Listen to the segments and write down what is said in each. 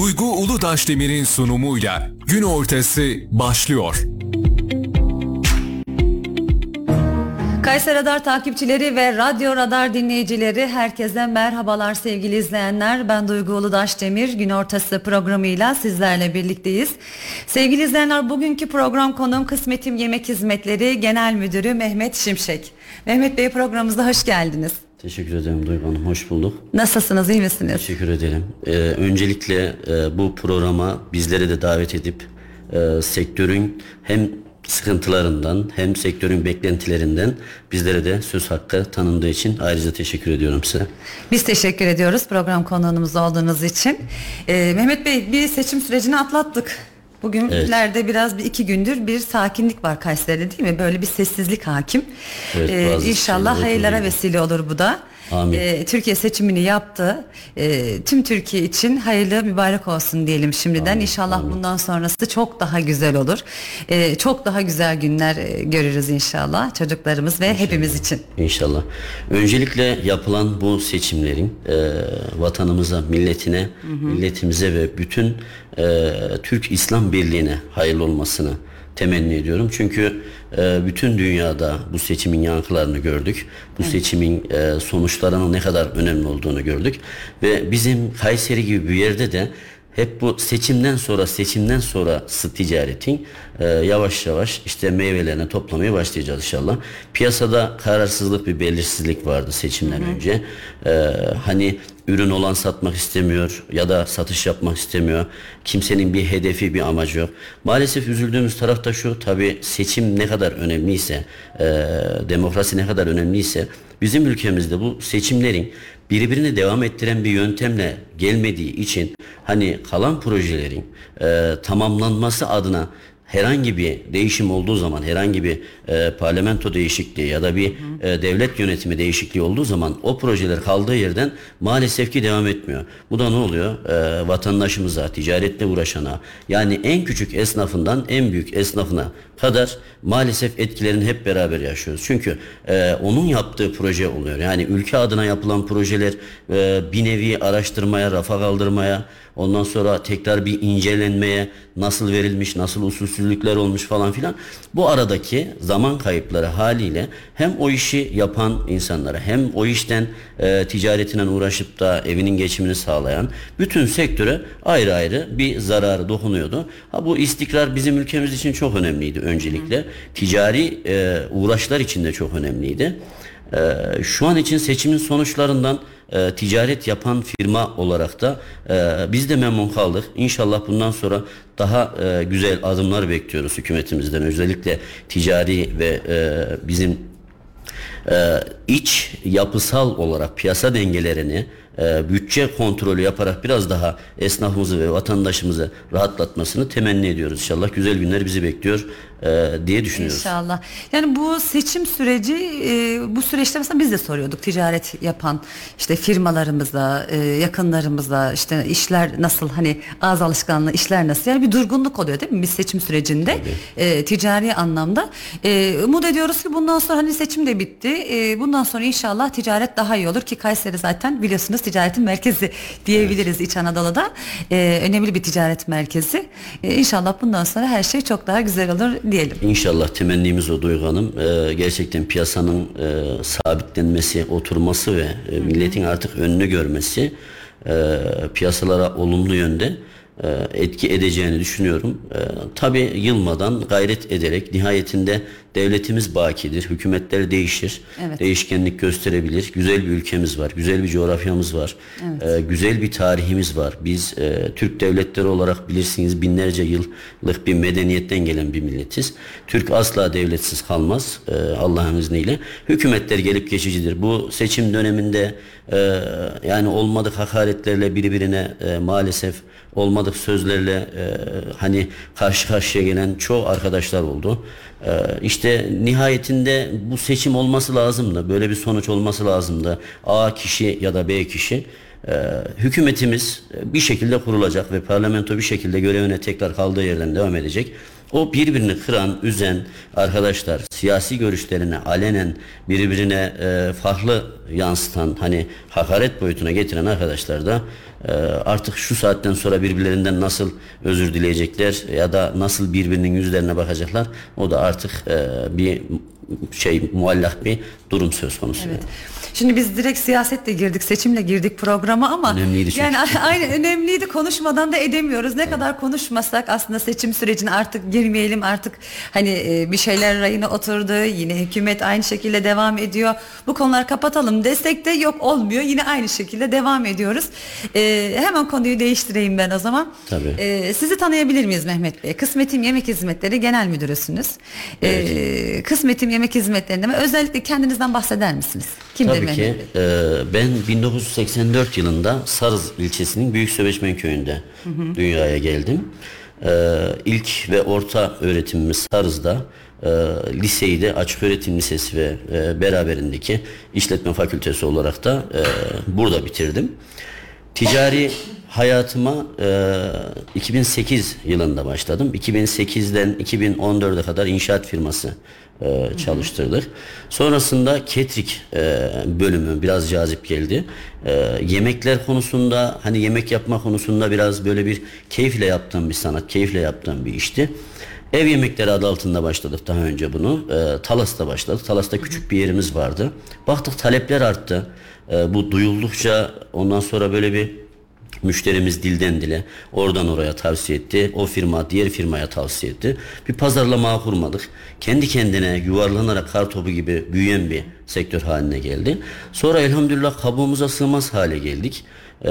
Duygu Uludaşdemir'in sunumuyla gün ortası başlıyor. Kayseri Radar takipçileri ve Radyo Radar dinleyicileri herkese merhabalar sevgili izleyenler. Ben Duygu Uludaş Demir gün ortası programıyla sizlerle birlikteyiz. Sevgili izleyenler bugünkü program konuğum Kısmetim Yemek Hizmetleri Genel Müdürü Mehmet Şimşek. Mehmet Bey programımıza hoş geldiniz. Teşekkür ederim Duygu Hanım. Hoş bulduk. Nasılsınız, iyi misiniz? Teşekkür ederim. Ee, öncelikle e, bu programa bizleri de davet edip e, sektörün hem sıkıntılarından hem sektörün beklentilerinden bizlere de söz hakkı tanındığı için ayrıca teşekkür ediyorum size. Biz teşekkür ediyoruz program konuğumuz olduğunuz için. Ee, Mehmet Bey bir seçim sürecini atlattık. Bugünlerde evet. biraz bir iki gündür bir sakinlik var Kayseri'de değil mi? Böyle bir sessizlik hakim. Evet, ee, inşallah hayırlara vesile olur bu da. E, Türkiye seçimini yaptı. E, tüm Türkiye için hayırlı mübarek olsun diyelim şimdiden. Amin. İnşallah Amin. bundan sonrası çok daha güzel olur. E, çok daha güzel günler e, görürüz inşallah çocuklarımız ve inşallah. hepimiz için. İnşallah. Öncelikle yapılan bu seçimlerin e, vatanımıza, milletine, hı hı. milletimize ve bütün e, Türk İslam Birliği'ne hayırlı olmasını temenni ediyorum. Çünkü e, bütün dünyada bu seçimin yankılarını gördük. Bu evet. seçimin e, sonuçlarının ne kadar önemli olduğunu gördük. Ve bizim Kayseri gibi bir yerde de hep bu seçimden sonra seçimden sonra ticaretin e, yavaş yavaş işte meyvelerini toplamaya başlayacağız inşallah. Piyasada kararsızlık bir belirsizlik vardı seçimden hı hı. önce. E, hani ürün olan satmak istemiyor ya da satış yapmak istemiyor. Kimsenin bir hedefi, bir amacı yok. Maalesef üzüldüğümüz taraf da şu, tabi seçim ne kadar önemliyse, e, demokrasi ne kadar önemliyse, bizim ülkemizde bu seçimlerin birbirini devam ettiren bir yöntemle gelmediği için hani kalan projelerin e, tamamlanması adına herhangi bir değişim olduğu zaman herhangi bir e, parlamento değişikliği ya da bir e, devlet yönetimi değişikliği olduğu zaman o projeler kaldığı yerden maalesef ki devam etmiyor. Bu da ne oluyor? E, vatandaşımıza, ticaretle uğraşana yani en küçük esnafından en büyük esnafına kadar maalesef etkilerini hep beraber yaşıyoruz. Çünkü e, onun yaptığı proje oluyor. Yani ülke adına yapılan projeler e, bir nevi araştırmaya, rafa kaldırmaya, ondan sonra tekrar bir incelenmeye nasıl verilmiş, nasıl usulsüzlükler olmuş falan filan. Bu aradaki zaman kayıpları haliyle hem o işi yapan insanlara hem o işten e, ticaretinden uğraşıp da evinin geçimini sağlayan bütün sektöre ayrı ayrı bir zararı dokunuyordu. Ha bu istikrar bizim ülkemiz için çok önemliydi öncelikle. Ticari e, uğraşlar için de çok önemliydi. E, şu an için seçimin sonuçlarından e, ticaret yapan firma olarak da e, biz de memnun kaldık. İnşallah bundan sonra daha e, güzel adımlar bekliyoruz hükümetimizden. Özellikle ticari ve e, bizim e, iç yapısal olarak piyasa dengelerini e, bütçe kontrolü yaparak biraz daha esnafımızı ve vatandaşımızı rahatlatmasını temenni ediyoruz. İnşallah güzel günler bizi bekliyor e, diye düşünüyoruz. İnşallah. Yani bu seçim süreci e, bu süreçte mesela biz de soruyorduk ticaret yapan işte firmalarımıza, e, yakınlarımıza işte işler nasıl hani ağız alışkanlığı işler nasıl yani bir durgunluk oluyor değil mi biz seçim sürecinde e, ticari anlamda. E, umut ediyoruz ki bundan sonra hani seçim de bitti. E, bundan sonra inşallah ticaret daha iyi olur ki Kayseri zaten biliyorsunuz ticaretin merkezi diyebiliriz evet. İç Anadolu'da. E, önemli bir ticaret merkezi. E, inşallah bundan sonra her şey çok daha güzel olur diyelim. İnşallah temennimiz o Duygu Hanım. E, gerçekten piyasanın e, sabitlenmesi, oturması ve e, milletin artık önünü görmesi e, piyasalara olumlu yönde e, etki edeceğini düşünüyorum. E, Tabi yılmadan gayret ederek nihayetinde devletimiz bakidir. Hükümetler değişir. Evet. Değişkenlik gösterebilir. Güzel bir ülkemiz var. Güzel bir coğrafyamız var. Evet. E, güzel bir tarihimiz var. Biz e, Türk devletleri olarak bilirsiniz binlerce yıllık bir medeniyetten gelen bir milletiz. Türk asla devletsiz kalmaz e, Allah'ın izniyle. Hükümetler gelip geçicidir. Bu seçim döneminde e, yani olmadık hakaretlerle birbirine e, maalesef olmadık sözlerle e, hani karşı karşıya gelen çoğu arkadaşlar oldu. E, işte nihayetinde bu seçim olması lazımdı. Böyle bir sonuç olması lazımdı. A kişi ya da B kişi e, hükümetimiz bir şekilde kurulacak ve parlamento bir şekilde görevine tekrar kaldığı yerden devam edecek. O birbirini kıran, üzen arkadaşlar, siyasi görüşlerini alenen birbirine e, farklı yansıtan hani hakaret boyutuna getiren arkadaşlar da artık şu saatten sonra birbirlerinden nasıl özür dileyecekler ya da nasıl birbirinin yüzlerine bakacaklar o da artık e, bir şey muallak bir durum söz konusu. Evet. Şimdi biz direkt siyasetle girdik, seçimle girdik programa ama Önemliydi çünkü. yani aynı önemliydi. Konuşmadan da edemiyoruz. Ne kadar konuşmasak aslında seçim sürecine artık girmeyelim. Artık hani e, bir şeyler rayına oturdu. Yine hükümet aynı şekilde devam ediyor. Bu konuları kapatalım desek de yok olmuyor. Yine aynı şekilde devam ediyoruz. E, hemen konuyu değiştireyim ben o zaman. Tabii. E, sizi tanıyabilir miyiz Mehmet Bey? Kısmetim Yemek Hizmetleri Genel Müdürüsünüz. E, Kısmetim Yemek Hizmetleri'nde mi? özellikle kendinizden bahseder misiniz? Kimdir Tabii Mehmet ki. Bey? e, ben 1984 yılında Sarız ilçesinin Büyük Söbeşmen köyünde dünyaya geldim. E, ilk ve orta öğretimimiz Sarız'da. E, liseyi de Açık Öğretim Lisesi ve e, beraberindeki işletme fakültesi olarak da e, burada bitirdim. Ticari hayatıma e, 2008 yılında başladım. 2008'den 2014'e kadar inşaat firması e, çalıştırdık. Sonrasında ketrik e, bölümü biraz cazip geldi. E, yemekler konusunda hani yemek yapma konusunda biraz böyle bir keyifle yaptığım bir sanat, keyifle yaptığım bir işti. Ev yemekleri adı altında başladık daha önce bunu. E, Talas'ta başladık. Talas'ta küçük bir yerimiz vardı. Baktık talepler arttı. E, bu duyuldukça ondan sonra böyle bir müşterimiz dilden dile oradan oraya tavsiye etti. O firma diğer firmaya tavsiye etti. Bir pazarlama kurmadık. Kendi kendine yuvarlanarak kar topu gibi büyüyen bir sektör haline geldi. Sonra elhamdülillah kabuğumuza sığmaz hale geldik. Ee,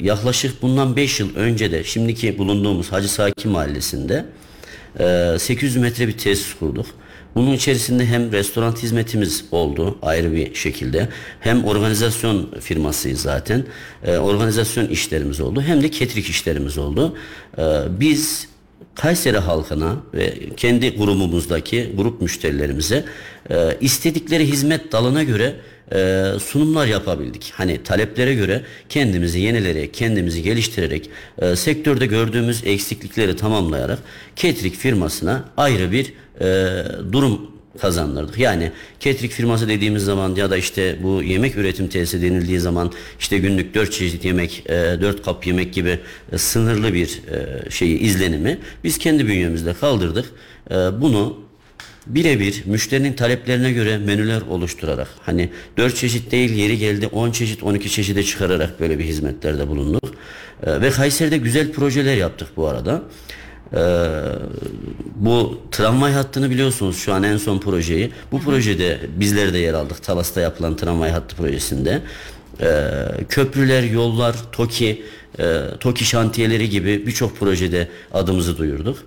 yaklaşık bundan 5 yıl önce de şimdiki bulunduğumuz Hacı Saki Mahallesi'nde e, 800 metre bir tesis kurduk. Bunun içerisinde hem restoran hizmetimiz oldu ayrı bir şekilde hem organizasyon firmasıyız zaten e, organizasyon işlerimiz oldu hem de ketrik işlerimiz oldu. E, biz Kayseri halkına ve kendi grubumuzdaki grup müşterilerimize e, istedikleri hizmet dalına göre e, sunumlar yapabildik. Hani taleplere göre kendimizi yenilerek, kendimizi geliştirerek, e, sektörde gördüğümüz eksiklikleri tamamlayarak Ketrik firmasına ayrı bir e, durum kazandırdık. Yani ketrik firması dediğimiz zaman ya da işte bu yemek üretim tesisi denildiği zaman işte günlük dört çeşit yemek, e, dört kap yemek gibi e, sınırlı bir e, şeyi izlenimi biz kendi bünyemizde kaldırdık. E, bunu birebir müşterinin taleplerine göre menüler oluşturarak hani 4 çeşit değil yeri geldi 10 çeşit 12 çeşide çıkararak böyle bir hizmetlerde bulunduk. Ee, ve Kayseri'de güzel projeler yaptık bu arada. Ee, bu tramvay hattını biliyorsunuz şu an en son projeyi. Bu projede bizler de yer aldık. Talas'ta yapılan tramvay hattı projesinde. Ee, köprüler, yollar, TOKİ, e, TOKİ şantiyeleri gibi birçok projede adımızı duyurduk.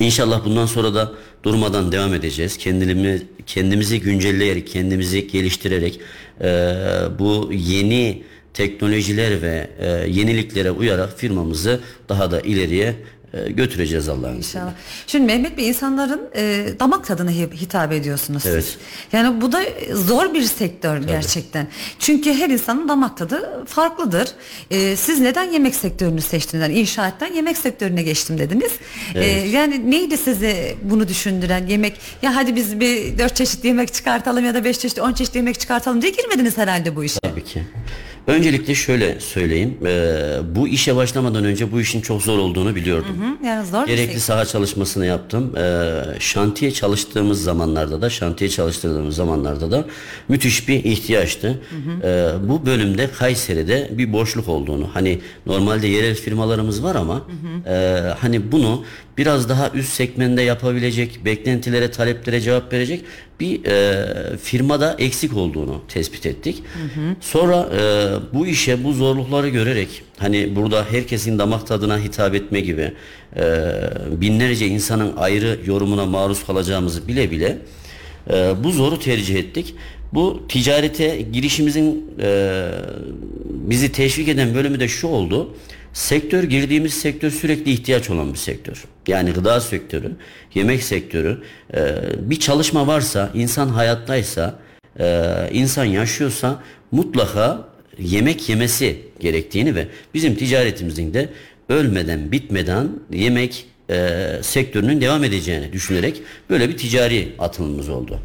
İnşallah bundan sonra da durmadan devam edeceğiz. Kendimizi, kendimizi güncelleyerek, kendimizi geliştirerek e, bu yeni teknolojiler ve e, yeniliklere uyarak firmamızı daha da ileriye e, götüreceğiz Allah'ın izniyle. İnşallah. Şimdi Mehmet Bey insanların e, damak tadına hi- hitap ediyorsunuz Evet. siz. Yani bu da zor bir sektör gerçekten. Çünkü her insanın damak tadı farklıdır. E, siz neden yemek sektörünü seçtiniz? Yani inşaattan yemek sektörüne geçtim dediniz. E, yani neydi sizi bunu düşündüren yemek? Ya hadi biz bir dört çeşit yemek çıkartalım ya da beş çeşit on çeşit yemek çıkartalım diye girmediniz herhalde bu işe. Tabii ki. Öncelikle şöyle söyleyeyim. E, bu işe başlamadan önce bu işin çok zor olduğunu biliyordum. Hı, Yani zor bir Gerekli sektör. saha çalışmasını yaptım. Ee, şantiye çalıştığımız zamanlarda da, şantiye çalıştırdığımız zamanlarda da müthiş bir ihtiyaçtı. Ee, bu bölümde Kayseri'de bir boşluk olduğunu, hani normalde yerel firmalarımız var ama e, hani bunu biraz daha üst segmende yapabilecek, beklentilere, taleplere cevap verecek bir e, firmada eksik olduğunu tespit ettik. Sonra e, bu işe bu zorlukları görerek hani burada herkesin damak tadına hitap etme gibi e, binlerce insanın ayrı yorumuna maruz kalacağımızı bile bile e, bu zoru tercih ettik. Bu ticarete girişimizin e, bizi teşvik eden bölümü de şu oldu. Sektör girdiğimiz sektör sürekli ihtiyaç olan bir sektör. Yani gıda sektörü, yemek sektörü. e, bir çalışma varsa, insan hayattaysa, e, insan yaşıyorsa mutlaka yemek yemesi gerektiğini ve bizim ticaretimizin de ölmeden bitmeden yemek e, sektörünün devam edeceğini düşünerek böyle bir ticari atılımımız oldu.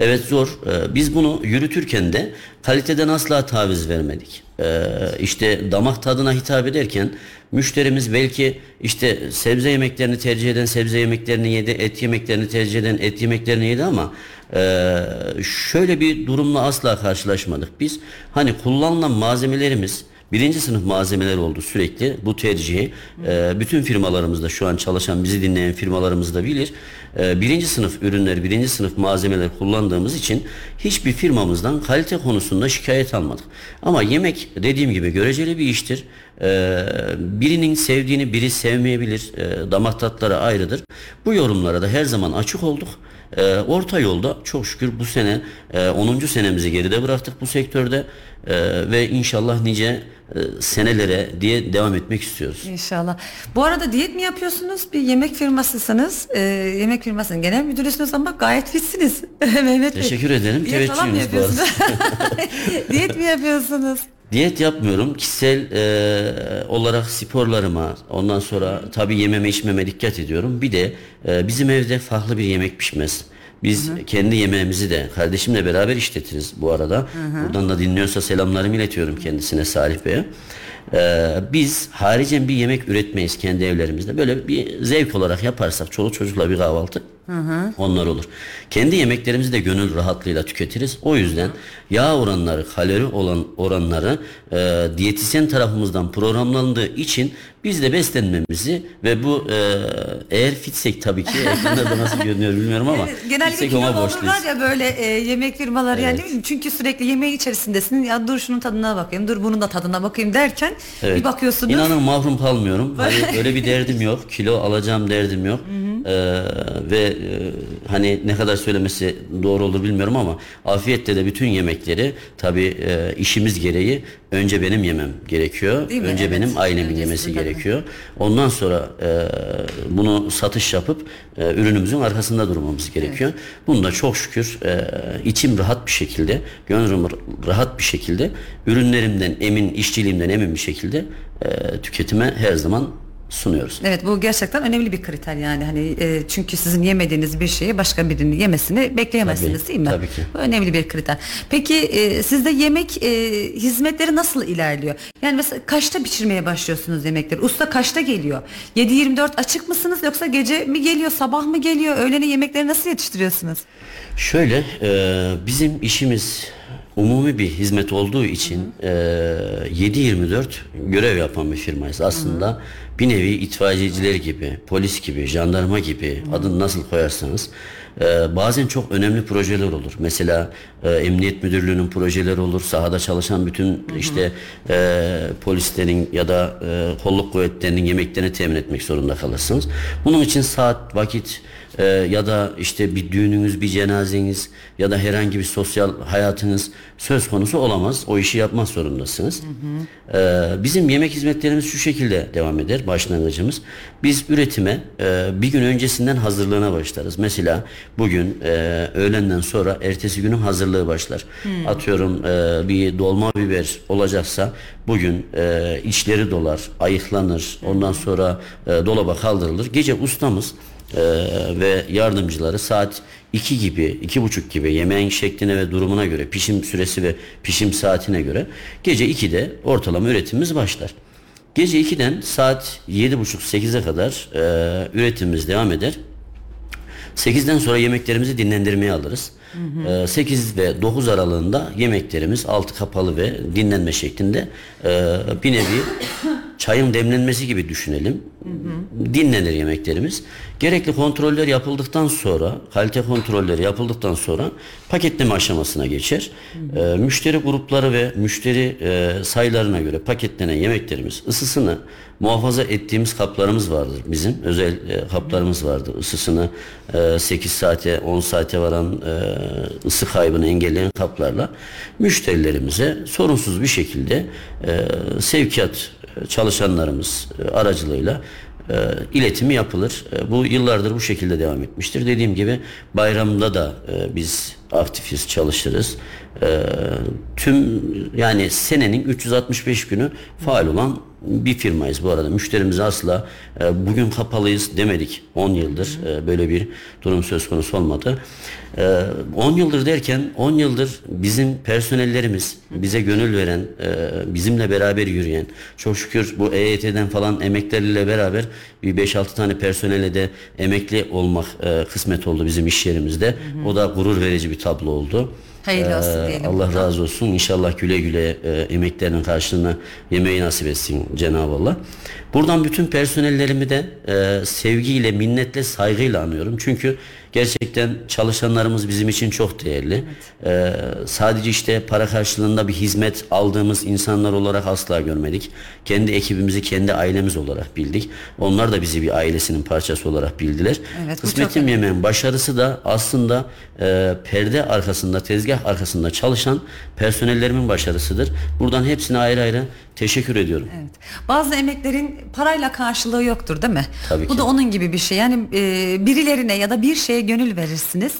Evet zor. Ee, Biz bunu yürütürken de kaliteden asla taviz vermedik. Ee, işte damak tadına hitap ederken müşterimiz belki işte sebze yemeklerini tercih eden sebze yemeklerini yedi, et yemeklerini tercih eden et yemeklerini yedi ama e, şöyle bir durumla asla karşılaşmadık. Biz hani kullanılan malzemelerimiz Birinci sınıf malzemeler oldu sürekli bu tercihi. e, bütün firmalarımızda şu an çalışan bizi dinleyen firmalarımız da bilir. E, birinci sınıf ürünler, birinci sınıf malzemeler kullandığımız için hiçbir firmamızdan kalite konusunda şikayet almadık. Ama yemek dediğim gibi göreceli bir iştir. E, birinin sevdiğini biri sevmeyebilir. E, damak tatları ayrıdır. Bu yorumlara da her zaman açık olduk. E, orta yolda çok şükür bu sene e, 10. senemizi geride bıraktık bu sektörde E, ve inşallah nice senelere diye devam etmek istiyoruz. İnşallah. Bu arada diyet mi yapıyorsunuz? Bir yemek firmasısınız. Ee, yemek firmasının genel müdürüsünüz ama gayet fitsiniz. Mehmet Bey. Teşekkür ederim. Teveccühünüz bu arada. diyet mi yapıyorsunuz? Diyet yapmıyorum. Kişisel e, olarak sporlarıma, ondan sonra tabii yememe içmeme dikkat ediyorum. Bir de e, bizim evde farklı bir yemek pişmez. Biz kendi yemeğimizi de kardeşimle beraber işletiriz bu arada. Buradan da dinliyorsa selamlarımı iletiyorum kendisine Salih Bey'e. E, biz haricen bir yemek üretmeyiz kendi evlerimizde. Böyle bir zevk olarak yaparsak çoluk çocukla bir kahvaltı onlar olur. Kendi yemeklerimizi de gönül rahatlığıyla tüketiriz. O yüzden yağ oranları, kalori olan oranları e, diyetisyen tarafımızdan programlandığı için biz de beslenmemizi ve bu e, eğer fitsek tabii ki ekranlarda nasıl görünüyor bilmiyorum ama Genellikle kilolu olurlar ya böyle e, yemek firmaları yani ne bileyim, çünkü sürekli yemeğin içerisindesin ya dur şunun tadına bakayım dur bunun da tadına bakayım derken bir bakıyorsunuz İnanın mahrum kalmıyorum. Hani öyle bir derdim yok. Kilo alacağım derdim yok. Ee, ve hani ne kadar söylemesi doğru olur bilmiyorum ama afiyetle de bütün yemekleri tabii e, işimiz gereği önce benim yemem gerekiyor. Değil mi? Önce Evet. benim ailemin Öncesinde yemesi tabii. gerekiyor. Ondan sonra e, bunu satış yapıp e, ürünümüzün arkasında durmamız gerekiyor. Bunu da çok şükür e, içim rahat bir şekilde, gönlüm rahat bir şekilde ürünlerimden emin, işçiliğimden emin bir şekilde e, tüketime her zaman sunuyoruz. Evet bu gerçekten önemli bir kriter yani hani e, çünkü sizin yemediğiniz bir şeyi başka birinin yemesini bekleyemezsiniz Tabii, değil mi? tabii ki. Bu önemli bir kriter. Peki e, sizde yemek e, hizmetleri nasıl ilerliyor? Yani mesela kaçta pişirmeye başlıyorsunuz yemekleri? Usta kaçta geliyor? 7-24 açık mısınız yoksa gece mi geliyor sabah mı geliyor? Öğlene yemekleri nasıl yetiştiriyorsunuz? Şöyle e, bizim işimiz umumi bir hizmet olduğu için e, 7-24 görev yapan bir firmayız. Aslında bir nevi itfaiyeciler gibi, polis gibi, jandarma gibi adını nasıl koyarsanız e, bazen çok önemli projeler olur. Mesela e, emniyet müdürlüğünün projeleri olur. Sahada çalışan bütün işte e, polislerin ya da e, kolluk kuvvetlerinin yemeklerini temin etmek zorunda kalırsınız. Bunun için saat, vakit ee, ya da işte bir düğününüz, bir cenazeniz ya da herhangi bir sosyal hayatınız söz konusu olamaz. O işi yapmak zorundasınız. Ee, bizim yemek hizmetlerimiz şu şekilde devam eder başlangıcımız. Biz üretime e, bir gün öncesinden hazırlığına başlarız. Mesela bugün e, öğlenden sonra ertesi günün hazırlığı başlar. Atıyorum e, bir dolma biber olacaksa bugün e, içleri dolar, ayıklanır. Ondan sonra e, dolaba kaldırılır. Gece ustamız ee, ve yardımcıları saat 2 gibi, iki buçuk gibi yemeğin şekline ve durumuna göre, pişim süresi ve pişim saatine göre gece 2'de ortalama üretimimiz başlar. Gece 2'den saat 7.30-8'e kadar e, üretimimiz devam eder. 8'den sonra yemeklerimizi dinlendirmeye alırız. Ee, 8 ve 9 aralığında yemeklerimiz altı kapalı ve dinlenme şeklinde e, bir nevi çayın demlenmesi gibi düşünelim. Dinlenir yemeklerimiz. Gerekli kontroller yapıldıktan sonra, kalite kontrolleri yapıldıktan sonra paketleme aşamasına geçer. Ee, müşteri grupları ve müşteri e, sayılarına göre paketlenen yemeklerimiz ısısını muhafaza ettiğimiz kaplarımız vardır bizim. Özel e, kaplarımız vardır. Isısını e, 8 saate 10 saate varan e, ısı kaybını engelleyen kaplarla müşterilerimize sorunsuz bir şekilde e, sevkiyat çalışanlarımız e, aracılığıyla e, iletimi yapılır. E, bu yıllardır bu şekilde devam etmiştir. Dediğim gibi bayramda da biz aktifiz, çalışırız. Tüm yani senenin 365 günü faal olan bir firmayız bu arada. Müşterimize asla e, bugün kapalıyız demedik. 10 yıldır e, böyle bir durum söz konusu olmadı. E, 10 yıldır derken 10 yıldır bizim personellerimiz bize gönül veren, e, bizimle beraber yürüyen, çok şükür bu EYT'den falan emekleriyle beraber bir 5-6 tane personele de emekli olmak e, kısmet oldu bizim iş yerimizde. O da gurur verici bir tablo oldu. Hayırlı olsun Ee, diyelim. Allah razı olsun. İnşallah güle güle e, emeklerinin karşılığını yemeği nasip etsin Cenab-ı Allah. Buradan bütün personellerimi de e, sevgiyle, minnetle, saygıyla anıyorum. Çünkü gerçekten çalışanlarımız bizim için çok değerli. E, sadece işte para karşılığında bir hizmet aldığımız insanlar olarak asla görmedik. Kendi ekibimizi kendi ailemiz olarak bildik. Onlar da bizi bir ailesinin parçası olarak bildiler. Evet, Kısmetim yemeğin başarısı da aslında e, perde arkasında, tezgah arkasında çalışan personellerimin başarısıdır. Buradan hepsine ayrı ayrı teşekkür ediyorum. Evet. Bazı emeklerin parayla karşılığı yoktur değil mi? Tabii Bu ki. da onun gibi bir şey. Yani e, birilerine ya da bir şeye gönül verirsiniz.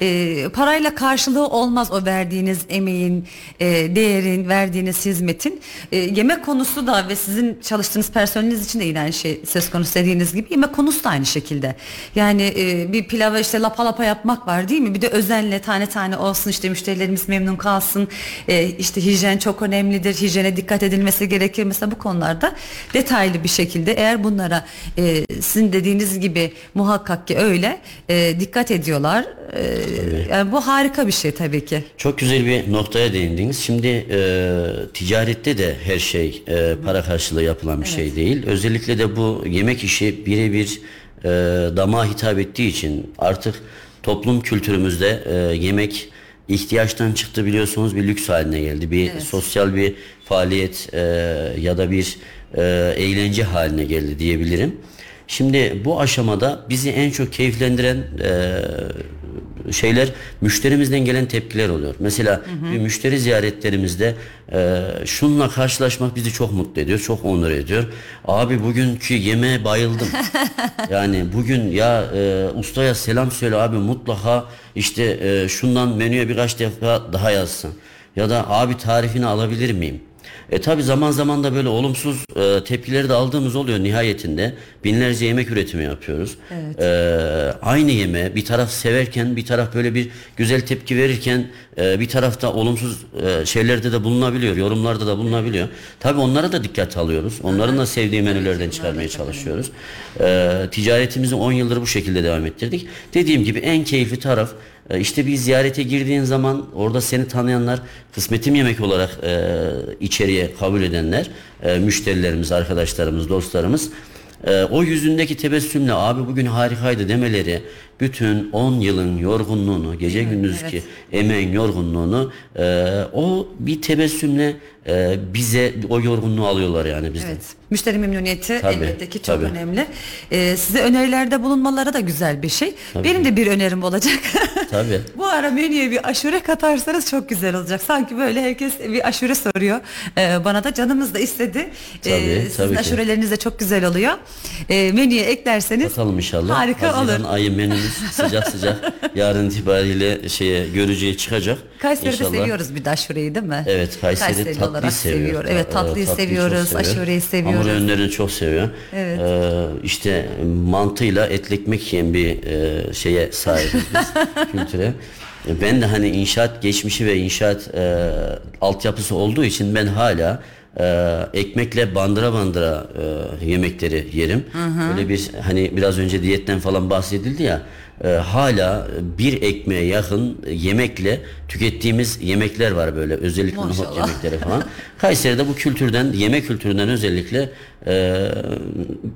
E, parayla karşılığı olmaz o verdiğiniz emeğin, e, değerin, verdiğiniz hizmetin. E, yemek konusu da ve sizin çalıştığınız personeliniz için de yine şey söz konusu dediğiniz gibi yemek konusu da aynı şekilde. Yani e, bir pilava işte lapa lapa yapmak var değil mi? Bir de özenle tane tane olsun işte müşterilerimiz memnun kalsın. E, işte hijyen çok önemlidir. Hijyene dikkat edilmesi gerekir. Mesela bu konularda detaylı bir şekilde eğer bunlara e, sizin dediğiniz gibi muhakkak ki öyle e, dikkat ediyorlar. E, yani bu harika bir şey tabii ki. Çok güzel bir noktaya değindiniz. Şimdi e, ticarette de her şey e, para karşılığı yapılan bir şey değil. Özellikle de bu yemek işi birebir e, damağa hitap ettiği için artık toplum kültürümüzde e, yemek ihtiyaçtan çıktı biliyorsunuz bir lüks haline geldi. Bir sosyal bir faaliyet e, ya da bir e, eğlence haline geldi diyebilirim. Şimdi bu aşamada bizi en çok keyiflendiren e, şeyler müşterimizden gelen tepkiler oluyor. Mesela bir müşteri ziyaretlerimizde e, şununla karşılaşmak bizi çok mutlu ediyor, çok onur ediyor. Abi bugünkü yemeğe bayıldım. yani bugün ya e, ustaya selam söyle abi mutlaka işte e, şundan menüye birkaç defa daha yazsın. Ya da abi tarifini alabilir miyim? E tabi zaman zaman da böyle olumsuz e, tepkileri de aldığımız oluyor nihayetinde. Binlerce yemek üretimi yapıyoruz. E, aynı yemeğe bir taraf severken bir taraf böyle bir güzel tepki verirken e, bir tarafta olumsuz e, şeylerde de bulunabiliyor. Yorumlarda da bulunabiliyor. Tabi onlara da dikkat alıyoruz. Onların da sevdiği menülerden çıkarmaya çalışıyoruz. E, ticaretimizi 10 yıldır bu şekilde devam ettirdik. Dediğim gibi en keyifli taraf e, işte bir ziyarete girdiğin zaman orada seni tanıyanlar kısmetim yemek olarak e, içeriye kabul edenler e, müşterilerimiz, arkadaşlarımız, dostlarımız e, o yüzündeki tebessümle abi bugün harikaydı demeleri bütün 10 yılın yorgunluğunu gece gündüzki emeğin yorgunluğunu e, o bir tebessümle e, bize o yorgunluğu alıyorlar yani bizden. Evet. Müşteri memnuniyeti Tabii, elbette ki çok tabii. önemli. Ee, size önerilerde bulunmaları da güzel bir şey. Benim de bir önerim olacak. Tabii. Bu ara menüye bir aşure katarsanız çok güzel olacak. Sanki böyle herkes bir aşure soruyor. Ee, bana da canımız da istedi. Tabii, sizin tabii ki. aşureleriniz de çok güzel oluyor. Ee, menüye eklerseniz Bakalım inşallah. harika Haziran olur. ayı menümüz sıcak sıcak yarın itibariyle şeye görücüye çıkacak. Kayseri'de İnşallah. seviyoruz bir de aşureyi değil mi? Evet Kayseri Kayseri tatlıyı seviyor. seviyor. Evet Ta- tatlıyı, çok seviyoruz, seviyor. aşureyi seviyoruz. Hamur ürünlerini çok seviyor. Evet. Ee, işte mantıyla etli ekmek yiyen bir e, şeye sahibiz biz kültüre. Ben de hani inşaat geçmişi ve inşaat e, altyapısı olduğu için ben hala e, ekmekle bandıra bandıra e, yemekleri yerim. Öyle bir hani biraz önce diyetten falan bahsedildi ya. e, hala bir ekmeğe yakın yemekle tükettiğimiz yemekler var böyle özellikle nohut Maşallah. yemekleri falan. Kayseri'de bu kültürden yemek kültüründen özellikle e,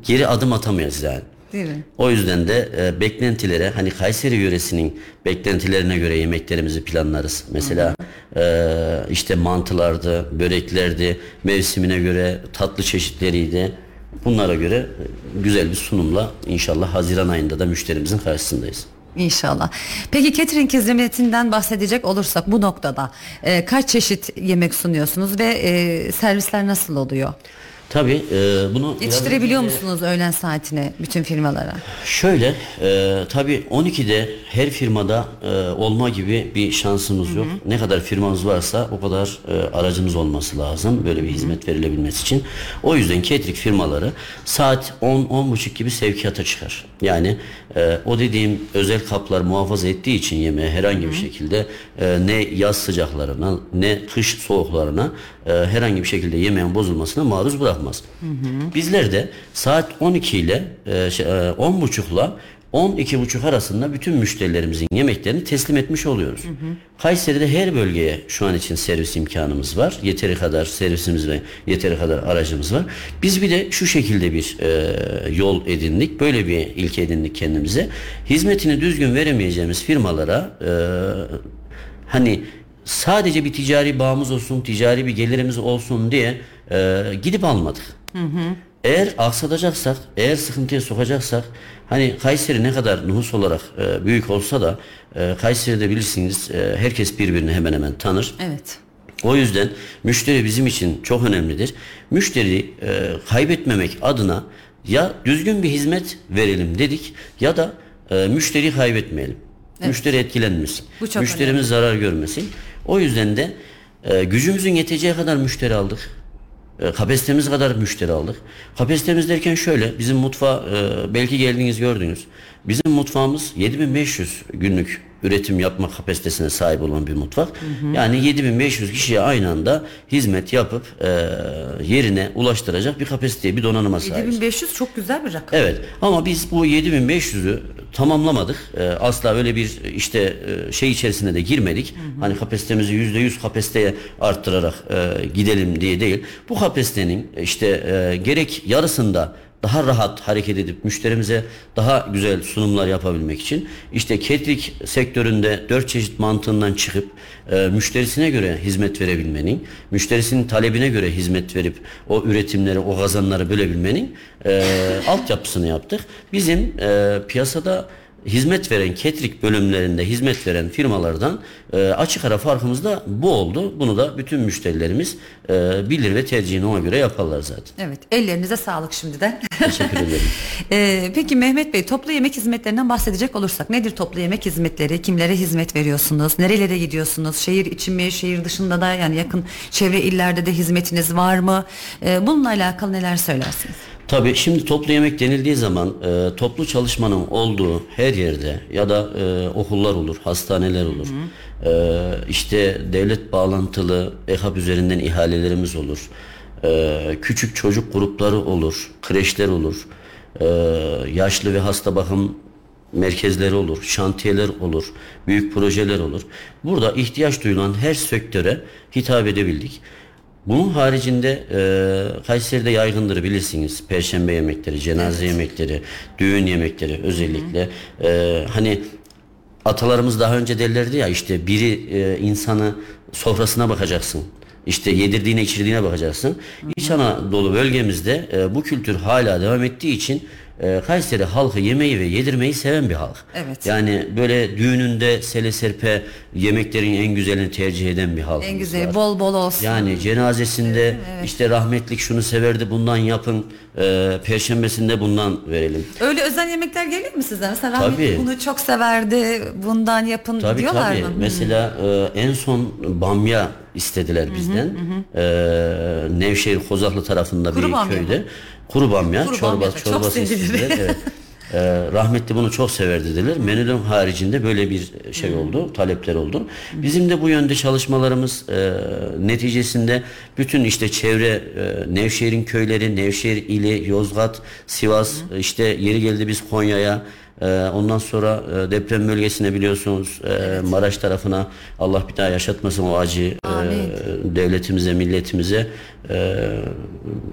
geri adım atamayız yani. Değil mi? O yüzden de e, beklentilere hani Kayseri yöresinin beklentilerine göre yemeklerimizi planlarız. Mesela e, işte mantılardı, böreklerdi, mevsimine göre tatlı çeşitleriydi. Bunlara göre e, güzel bir sunumla inşallah Haziran ayında da müşterimizin karşısındayız. İnşallah. Peki catering hizmetinden bahsedecek olursak bu noktada e, kaç çeşit yemek sunuyorsunuz ve e, servisler nasıl oluyor? Tabii e, bunu biraz Yetiştirebiliyor önce- musunuz öğlen saatine bütün firmalara? Şöyle, e, tabii 12'de her firmada e, olma gibi bir şansımız yok. Ne kadar firmamız varsa o kadar e, aracımız olması lazım böyle bir hizmet verilebilmesi için. O yüzden catering firmaları saat 10-10.30 gibi sevkiyata çıkar. Yani e, o dediğim özel kaplar muhafaza ettiği için yemeğe herhangi bir şekilde e, ne yaz sıcaklarına ne kış soğuklarına e, herhangi bir şekilde yemeğin bozulmasına maruz bırakmaz. Bizler de saat 12 ile e, şey, e, 10.30'la 12.30 arasında bütün müşterilerimizin yemeklerini teslim etmiş oluyoruz. Kayseri'de her bölgeye şu an için servis imkanımız var. Yeteri kadar servisimiz ve yeteri kadar aracımız var. Biz bir de şu şekilde bir e, yol edindik. Böyle bir ilke edindik kendimize. Hizmetini düzgün veremeyeceğimiz firmalara e, hani sadece bir ticari bağımız olsun, ticari bir gelirimiz olsun diye e, gidip almadık. Eğer aksadacaksak, eğer sıkıntıya sokacaksak, hani Kayseri ne kadar nüfus olarak e, büyük olsa da e, Kayseri'de bilirsiniz e, herkes birbirini hemen hemen tanır. Evet. O yüzden müşteri bizim için çok önemlidir. Müşteri e, kaybetmemek adına ya düzgün bir hizmet verelim dedik ya da e, müşteriyi kaybetmeyelim. Müşteri etkilenmesin. Müşterimiz zarar görmesin. O yüzden de e, gücümüzün yeteceği kadar müşteri aldık. E, kapasitemiz kadar müşteri aldık. Kapasitemiz derken şöyle bizim mutfağa e, belki geldiniz gördünüz. Bizim mutfağımız 7500 günlük üretim yapma kapasitesine sahip olan bir mutfak. Yani 7500 kişiye aynı anda hizmet yapıp e, yerine ulaştıracak bir kapasiteye bir donanıma sahibiz. 7500 çok güzel bir rakam. Evet ama biz bu 7500'ü tamamlamadık. Ee, asla öyle bir işte e, şey içerisine de girmedik. Hani kapasitemizi %100 kapasiteye arttırarak e, gidelim diye değil. Bu kapasitenin işte e, gerek yarısında daha rahat hareket edip müşterimize daha güzel sunumlar yapabilmek için işte catering sektöründe dört çeşit mantığından çıkıp e, müşterisine göre hizmet verebilmenin, müşterisinin talebine göre hizmet verip o üretimleri, o kazanları bölebilmenin e, altyapısını yaptık. Bizim e, piyasada hizmet veren catering bölümlerinde hizmet veren firmalardan e, açık ara farkımız da bu oldu. Bunu da bütün müşterilerimiz e, bilir ve tercihini ona göre yaparlar zaten. Evet. Ellerinize sağlık şimdiden. Teşekkür ederim. Ee, peki Mehmet Bey toplu yemek hizmetlerinden bahsedecek olursak nedir toplu yemek hizmetleri? Kimlere hizmet veriyorsunuz? Nerelere gidiyorsunuz? Şehir içi mi? Şehir dışında da yani yakın çevre illerde de hizmetiniz var mı? Ee, bununla alakalı neler söylersiniz? Tabii şimdi toplu yemek denildiği zaman e, toplu çalışmanın olduğu her yerde ya da e, okullar olur, hastaneler olur. E, işte devlet bağlantılı EHAB üzerinden ihalelerimiz olur. E, küçük çocuk grupları olur, kreşler olur. E, yaşlı ve hasta bakım merkezleri olur, şantiyeler olur, büyük projeler olur. Burada ihtiyaç duyulan her sektöre hitap edebildik. Bunun haricinde e, Kayseri'de yaygındır bilirsiniz. Perşembe yemekleri, cenaze yemekleri, düğün yemekleri özellikle. E, hani atalarımız daha önce derlerdi ya işte biri e, insanı sofrasına bakacaksın. İşte yedirdiğine içirdiğine bakacaksın. İç Anadolu bölgemizde e, bu kültür hala devam ettiği için e, Kayseri halkı yemeği ve yedirmeyi seven bir halk. Evet. Yani böyle düğününde sele serpe yemeklerin en güzelini tercih eden bir halk. En güzeli bol bol olsun. Yani cenazesinde işte rahmetlik şunu severdi bundan yapın. E, perşembesinde bundan verelim. Öyle özel yemekler geliyor mu size? Mesela rahmetli Tabii. bunu çok severdi. Bundan yapın Tabii diyorlar tabii. mı? Mesela e, en son bamya istediler bizden. E, Nevşehir Kozaklı tarafında Kuru bir bamya köyde. mı? Kuru bamya, Kuru çorba, bamya da çok çorba sevilir. istediler. Evet. E, rahmetli bunu çok severdi dediler. Menünün haricinde böyle bir şey oldu, talepler oldu. Bizim de bu yönde çalışmalarımız e, neticesinde bütün işte çevre e, Nevşehir'in köyleri, Nevşehir ili, Yozgat, Sivas, işte yeri geldi biz Konya'ya ee, ondan sonra e, deprem bölgesine biliyorsunuz e, Maraş tarafına Allah bir daha yaşatmasın o acıyı e, devletimize milletimize e,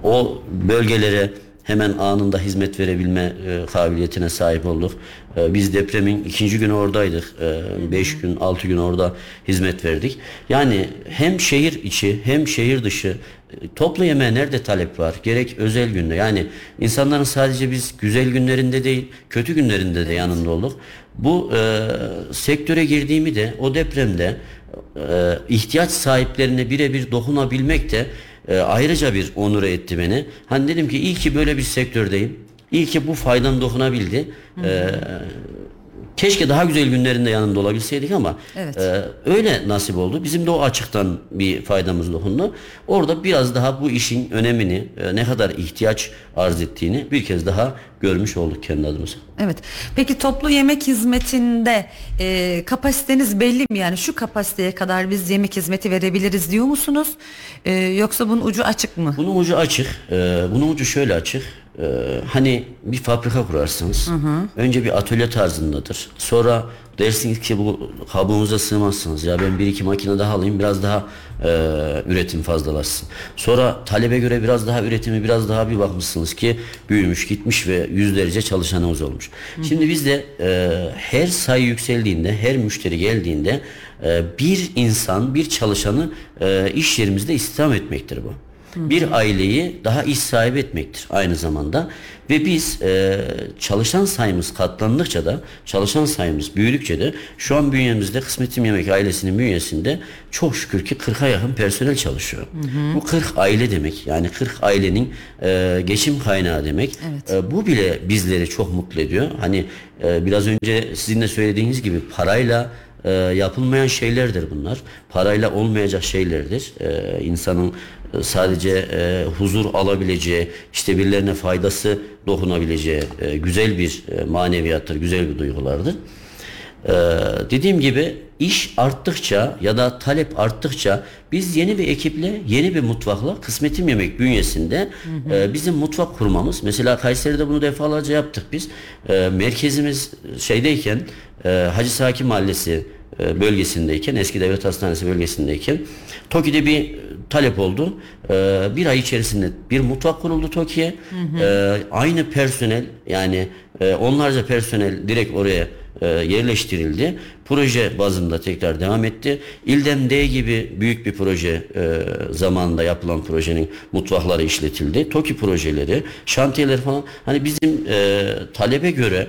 o bölgelere hemen anında hizmet verebilme e, kabiliyetine sahip olduk. E, biz depremin ikinci günü oradaydık. E, beş gün, altı gün orada hizmet verdik. Yani hem şehir içi hem şehir dışı toplu yemeğe nerede talep var? Gerek özel günde. Yani insanların sadece biz güzel günlerinde değil, kötü günlerinde de yanında olduk. Bu e, sektöre girdiğimi de o depremde e, ihtiyaç sahiplerine birebir dokunabilmek de e, ayrıca bir onur etti beni. Hani dedim ki iyi ki böyle bir sektördeyim. İyi ki bu faydam dokunabildi. E, keşke daha güzel günlerinde yanında olabilseydik ama Evet. e, öyle nasip oldu. Bizim de o açıktan bir faydamız dokundu. Orada biraz daha bu işin önemini, e, ne kadar ihtiyaç arz ettiğini bir kez daha görmüş olduk kendi adımıza. Evet. Peki toplu yemek hizmetinde e, kapasiteniz belli mi? Yani şu kapasiteye kadar biz yemek hizmeti verebiliriz diyor musunuz? E, yoksa bunun ucu açık mı? Bunun ucu açık. Ee, bunun ucu şöyle açık. Ee, hani bir fabrika kurarsınız. Önce bir atölye tarzındadır. Sonra dersiniz ki bu kabuğunuza sığmazsınız. Ya ben bir iki makine daha alayım biraz daha e, üretim fazlalaşsın. Sonra talebe göre biraz daha üretimi biraz daha bir bakmışsınız ki büyümüş gitmiş ve yüzlerce çalışanımız olmuş. Şimdi biz de e, her sayı yükseldiğinde her müşteri geldiğinde e, bir insan bir çalışanı e, iş yerimizde istihdam etmektir bu bir aileyi daha iş sahibi etmektir aynı zamanda ve biz e, çalışan sayımız katlandıkça da çalışan sayımız büyüdükçe de şu an bünyemizde Kısmetim Yemek ailesinin bünyesinde çok şükür ki 40'a yakın personel çalışıyor. Bu 40 aile demek yani 40 ailenin e, geçim kaynağı demek. E, bu bile bizleri çok mutlu ediyor. Hani e, biraz önce sizin de söylediğiniz gibi parayla e, yapılmayan şeylerdir bunlar. Parayla olmayacak şeylerdir. E, insanın sadece e, huzur alabileceği, işte birilerine faydası dokunabileceği e, güzel bir e, maneviyattır, güzel bir duygulardır. E, dediğim gibi iş arttıkça ya da talep arttıkça biz yeni bir ekiple, yeni bir mutfakla Kısmetim Yemek bünyesinde e, bizim mutfak kurmamız. Mesela Kayseri'de bunu defalarca yaptık biz. E, merkezimiz şeydeyken e, Hacı Saki Mahallesi e, bölgesindeyken, eski devlet hastanesi bölgesindeyken TOKİ'de bir e, talep oldu. E, bir ay içerisinde bir mutfak kuruldu TOKİ'ye. E, aynı personel yani e, onlarca personel direkt oraya e, yerleştirildi. Proje bazında tekrar devam etti. İldem D gibi büyük bir proje e, zamanında yapılan projenin mutfakları işletildi. TOKİ projeleri, şantiyeler falan hani bizim e, talebe göre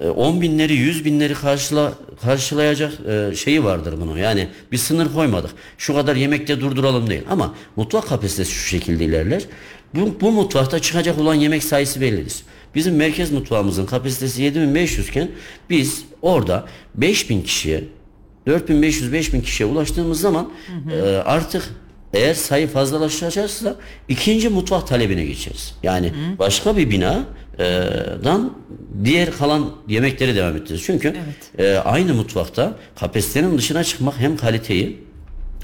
10 binleri 100 binleri karşıla, karşılayacak e, şeyi vardır bunun. Yani bir sınır koymadık. Şu kadar yemekte durduralım değil. Ama mutfak kapasitesi şu şekilde ilerler. Bu, bu mutfakta çıkacak olan yemek sayısı bellidir. Bizim merkez mutfağımızın kapasitesi 7500 iken biz orada 5000 kişiye 4500-5000 kişiye ulaştığımız zaman e, artık eğer sayı fazlalaşacaksa ikinci mutfak talebine geçeriz. Yani başka bir binadan diğer kalan yemekleri devam ettiririz. Çünkü e, aynı mutfakta kapasitenin dışına çıkmak hem kaliteyi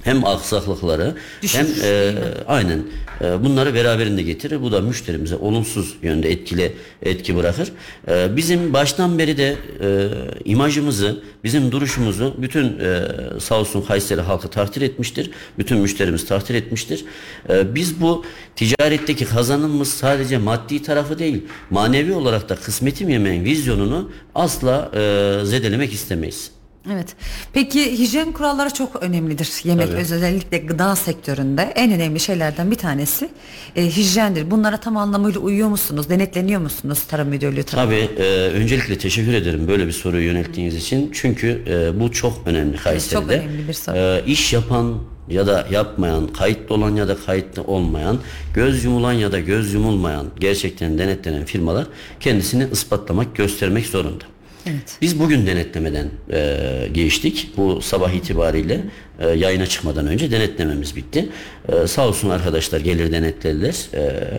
hem aksaklıkları hem e, aynen e, bunları beraberinde getirir. Bu da müşterimize olumsuz yönde etkili etki bırakır. E, bizim baştan beri de e, imajımızı, bizim duruşumuzu bütün e, sağ olsun Kayseri halkı takdir etmiştir. Bütün müşterimiz takdir etmiştir. E, biz bu ticaretteki kazanımımız sadece maddi tarafı değil, manevi olarak da kısmetim yemeğin vizyonunu asla e, zedelemek istemeyiz. Evet. Peki hijyen kuralları çok önemlidir. Yemek Tabii. özellikle gıda sektöründe en önemli şeylerden bir tanesi e, hijyendir. Bunlara tam anlamıyla uyuyor musunuz? Denetleniyor musunuz Tarım Müdürlüğü tarafından? Tabii e, öncelikle teşekkür ederim böyle bir soruyu yönelttiğiniz için. Çünkü e, bu çok önemli Kayseri'de. çok önemli bir soru. E, iş yapan ya da yapmayan, kayıtlı olan ya da kayıtlı olmayan, göz yumulan ya da göz yumulmayan gerçekten denetlenen firmalar kendisini ispatlamak, göstermek zorunda. Evet. Biz bugün denetlemeden e, geçtik. Bu sabah itibariyle e, yayına çıkmadan önce denetlememiz bitti. E, sağ olsun arkadaşlar gelir denetlediler. E,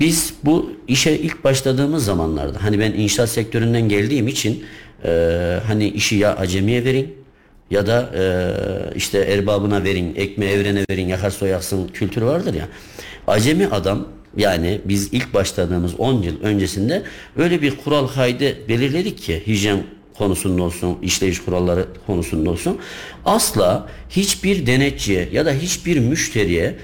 biz bu işe ilk başladığımız zamanlarda hani ben inşaat sektöründen geldiğim için e, hani işi ya acemiye verin ya da e, işte erbabına verin, ekmeği evrene verin, yakar soyaksın kültürü vardır ya. Acemi adam yani biz ilk başladığımız 10 yıl öncesinde öyle bir kural kaydı belirledik ki hijyen konusunda olsun, işleyiş kuralları konusunda olsun asla hiçbir denetçiye ya da hiçbir müşteriye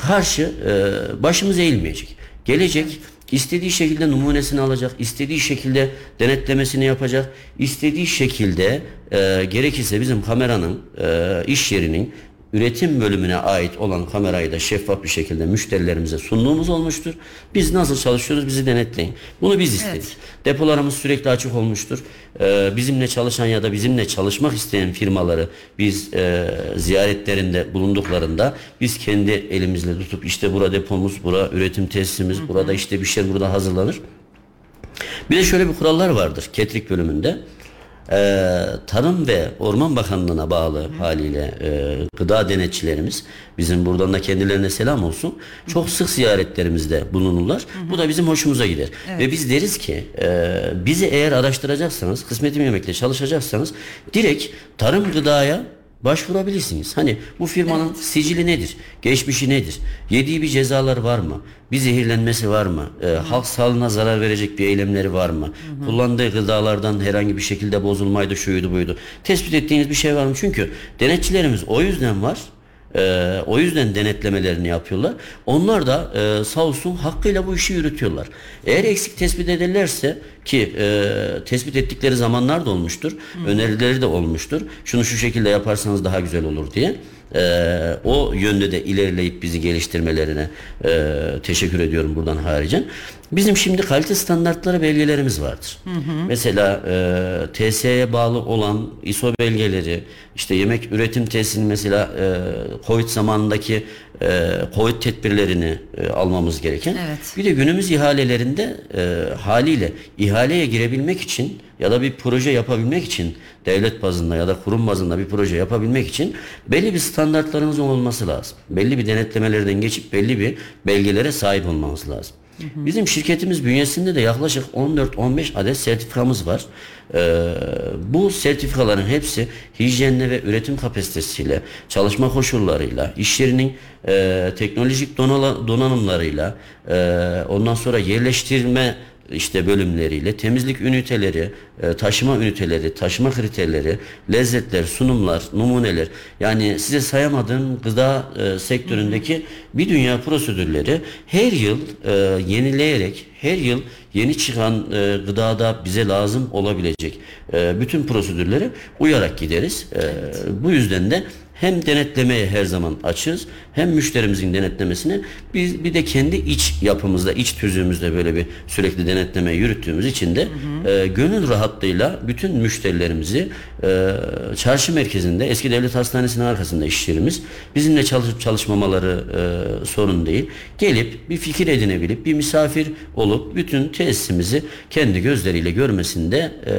karşı e, başımız eğilmeyecek. Gelecek istediği şekilde numunesini alacak, istediği şekilde denetlemesini yapacak, istediği şekilde e, gerekirse bizim kameranın, e, iş yerinin üretim bölümüne ait olan kamerayı da şeffaf bir şekilde müşterilerimize sunduğumuz olmuştur. Biz nasıl çalışıyoruz bizi denetleyin. Bunu biz istedik. Evet. Depolarımız sürekli açık olmuştur. Ee, bizimle çalışan ya da bizimle çalışmak isteyen firmaları biz e, ziyaretlerinde bulunduklarında biz kendi elimizle tutup işte bura depomuz, bura üretim tesisimiz, burada işte bir şey burada hazırlanır. Bir de şöyle bir kurallar vardır Ketrik bölümünde. Ee, Tarım ve Orman Bakanlığı'na bağlı haliyle e, gıda denetçilerimiz bizim buradan da kendilerine selam olsun. Çok sık ziyaretlerimizde bulunurlar. Bu da bizim hoşumuza gider. Ve biz deriz ki e, bizi eğer araştıracaksanız, kısmetim yemekle çalışacaksanız direkt tarım gıdaya başvurabilirsiniz. Hani bu firmanın sicili nedir? Geçmişi nedir? Yediği bir cezalar var mı? Bir zehirlenmesi var mı? Ee, halk sağlığına zarar verecek bir eylemleri var mı? Kullandığı gıdalardan herhangi bir şekilde bozulmaydı, şuydu buydu. Tespit ettiğiniz bir şey var mı? Çünkü denetçilerimiz o yüzden var. Ee, o yüzden denetlemelerini yapıyorlar. Onlar da e, sağ olsun hakkıyla bu işi yürütüyorlar. Eğer eksik tespit ederlerse ki e, tespit ettikleri zamanlar da olmuştur. Önerileri de olmuştur. Şunu şu şekilde yaparsanız daha güzel olur diye. Ee, o yönde de ilerleyip bizi geliştirmelerine e, teşekkür ediyorum buradan haricen. Bizim şimdi kalite standartları belgelerimiz vardır. Mesela e, TSE'ye bağlı olan ISO belgeleri, işte yemek üretim tesisinin mesela e, Covid zamanındaki e, Covid tedbirlerini e, almamız gereken. Evet. Bir de günümüz ihalelerinde e, haliyle ihaleye girebilmek için ya da bir proje yapabilmek için devlet bazında ya da kurum bazında bir proje yapabilmek için belli bir standartlarımız olması lazım. Belli bir denetlemelerden geçip belli bir belgelere sahip olmamız lazım. Bizim şirketimiz bünyesinde de yaklaşık 14-15 adet sertifikamız var. Ee, bu sertifikaların hepsi hijyenle ve üretim kapasitesiyle, çalışma koşullarıyla, iş yerinin e, teknolojik donala- donanımlarıyla, e, ondan sonra yerleştirme işte bölümleriyle temizlik üniteleri, e, taşıma üniteleri, taşıma kriterleri, lezzetler, sunumlar, numuneler yani size sayamadığım gıda e, sektöründeki bir dünya prosedürleri her yıl e, yenileyerek her yıl yeni çıkan e, gıdada bize lazım olabilecek e, bütün prosedürlere uyarak gideriz. E, bu yüzden de hem denetlemeye her zaman açığız hem müşterimizin denetlemesine. Biz bir de kendi iç yapımızda iç tüzüğümüzde böyle bir sürekli denetleme yürüttüğümüz için de e, gönül rahatlığıyla bütün müşterilerimizi e, çarşı merkezinde eski devlet hastanesinin arkasında iş yerimiz bizimle çalışıp çalışmamaları e, sorun değil. Gelip bir fikir edinebilip bir misafir olup bütün tesisimizi kendi gözleriyle görmesini de e,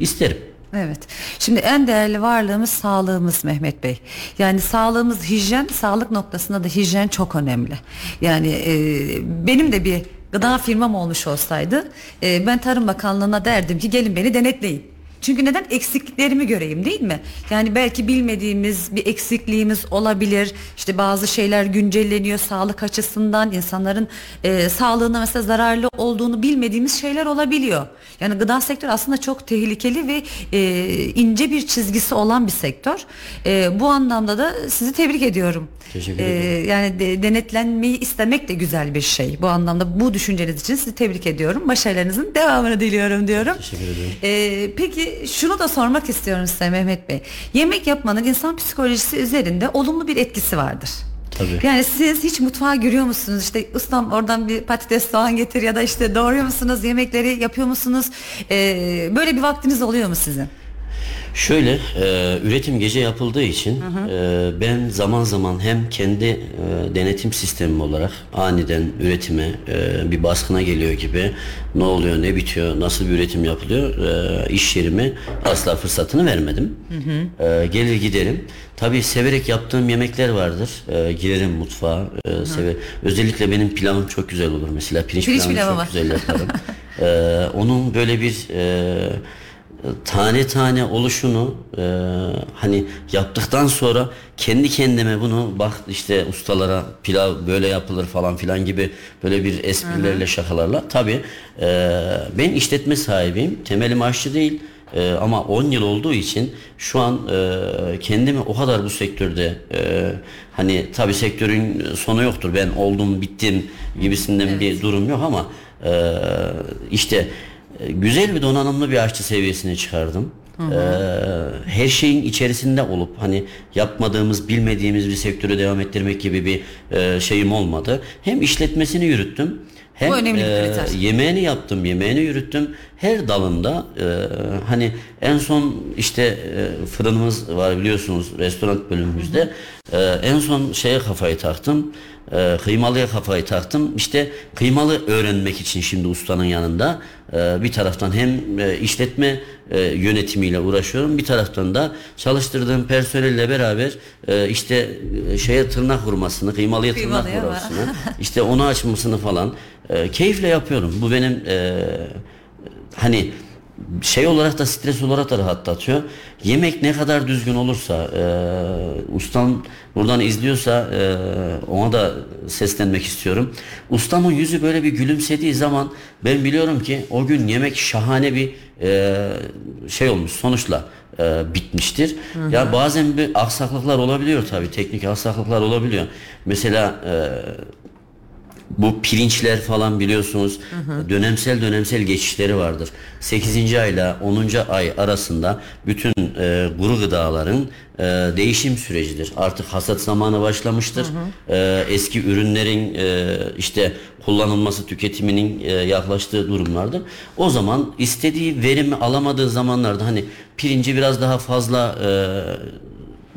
isterim. Evet. Şimdi en değerli varlığımız sağlığımız Mehmet Bey. Yani sağlığımız hijyen, sağlık noktasında da hijyen çok önemli. Yani e, benim de bir gıda firmam olmuş olsaydı e, ben Tarım Bakanlığı'na derdim ki gelin beni denetleyin. Çünkü neden eksikliklerimi göreyim değil mi? Yani belki bilmediğimiz bir eksikliğimiz olabilir. İşte bazı şeyler güncelleniyor sağlık açısından insanların e, sağlığına mesela zararlı olduğunu bilmediğimiz şeyler olabiliyor. Yani gıda sektörü aslında çok tehlikeli ve e, ince bir çizgisi olan bir sektör. E, bu anlamda da sizi tebrik ediyorum. Teşekkür E, ederim. yani de- denetlenmeyi istemek de güzel bir şey. Bu anlamda bu düşünceniz için sizi tebrik ediyorum. Başarılarınızın devamını diliyorum diyorum. Teşekkür ederim. Ee, peki şunu da sormak istiyorum size Mehmet Bey. Yemek yapmanın insan psikolojisi üzerinde olumlu bir etkisi vardır. Tabii. Yani siz hiç mutfağa giriyor musunuz? İşte ustam oradan bir patates soğan getir ya da işte doğruyor musunuz? Yemekleri yapıyor musunuz? Ee, böyle bir vaktiniz oluyor mu sizin? Şöyle e, üretim gece yapıldığı için e, ben zaman zaman hem kendi e, denetim sistemim olarak aniden üretime e, bir baskına geliyor gibi ne oluyor ne bitiyor nasıl bir üretim yapılıyor e, iş yerime asla fırsatını vermedim. E, gelir giderim. Tabii severek yaptığım yemekler vardır. E, girerim mutfağa. E, sever. Özellikle benim pilavım çok güzel olur mesela. Pirinç, Pirinç pilavı çok var. güzel yaparım. E, onun böyle bir e, tane tane oluşunu e, hani yaptıktan sonra kendi kendime bunu bak işte ustalara pilav böyle yapılır falan filan gibi böyle bir esprilerle şakalarla. Tabi ben işletme sahibiyim. Temelim aşçı değil e, ama 10 yıl olduğu için şu an e, kendimi o kadar bu sektörde e, hani tabi sektörün sonu yoktur. Ben oldum bittim gibisinden bir durum yok ama e, işte e, Güzel bir donanımlı bir aşçı seviyesine çıkardım. Ee, her şeyin içerisinde olup hani yapmadığımız, bilmediğimiz bir sektörü devam ettirmek gibi bir e, şeyim olmadı. Hem işletmesini yürüttüm. Hem Bu önemli bir e, kriter. yemeğini yaptım, yemeğini yürüttüm. Her dalında e, hani en son işte e, fırınımız var biliyorsunuz restoran bölümümüzde. E, en son şeye kafayı taktım. E, kıymalıya kafayı taktım. İşte kıymalı öğrenmek için şimdi ustanın yanında bir taraftan hem e, işletme e, yönetimiyle uğraşıyorum. Bir taraftan da çalıştırdığım personelle beraber e, işte şeye tırnak vurmasını, kıymalıya tırnak Kıymalıya vurmasını, işte onu açmasını falan keyifle yapıyorum. Bu benim hani şey olarak da stres olarak da rahatlatıyor. Yemek ne kadar düzgün olursa e, ustam buradan izliyorsa e, ona da seslenmek istiyorum. Ustamın yüzü böyle bir gülümsediği zaman ben biliyorum ki o gün yemek şahane bir e, şey olmuş sonuçla e, bitmiştir. Ya bazen bir aksaklıklar olabiliyor tabii teknik aksaklıklar olabiliyor. Mesela e, bu pirinçler falan biliyorsunuz dönemsel dönemsel geçişleri vardır. 8. ayla 10. ay arasında bütün e, kuru gıdaların e, değişim sürecidir. Artık hasat zamanı başlamıştır. E, eski ürünlerin e, işte kullanılması tüketiminin e, yaklaştığı durumlardır. O zaman istediği verimi alamadığı zamanlarda hani pirinci biraz daha fazla e,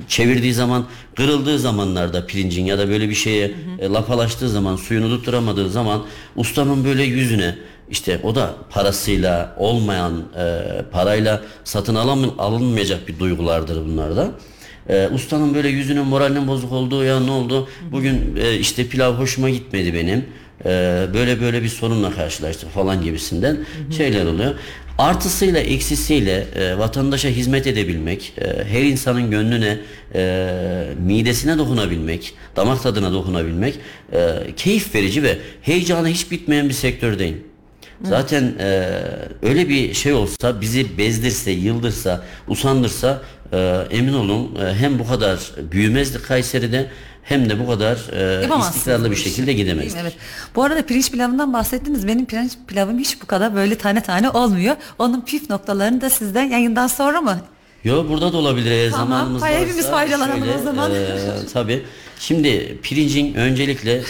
çevirdiği zaman kırıldığı zamanlarda pirincin ya da böyle bir şeye e, lapalaştığı zaman suyunu tutturamadığı zaman ustanın böyle yüzüne işte o da parasıyla olmayan e, parayla satın alamın, alınmayacak bir duygulardır bunlar da. E, ustanın böyle yüzünün moralinin bozuk olduğu ya ne oldu? Bugün e, işte pilav hoşuma gitmedi benim e, böyle böyle bir sorunla karşılaştık falan gibisinden şeyler oluyor. Artısıyla eksisiyle e, vatandaşa hizmet edebilmek, e, her insanın gönlüne, e, midesine dokunabilmek, damak tadına dokunabilmek e, keyif verici ve heyecanı hiç bitmeyen bir sektördeyim. Zaten e, öyle bir şey olsa bizi bezdirse, yıldırsa, usandırsa e, emin olun e, hem bu kadar büyümezdik Kayseri'de hem de bu kadar e, istikrarlı bir şekilde gidemezdik. Evet. Bu arada pirinç pilavından bahsettiniz. Benim pirinç pilavım hiç bu kadar böyle tane tane olmuyor. Onun püf noktalarını da sizden yayından sonra mı? Yo burada da olabilir eğer Tamam, zamanımız varsa. hepimiz faydalanalım şöyle, o zaman. e, tabii. Şimdi pirincin öncelikle e,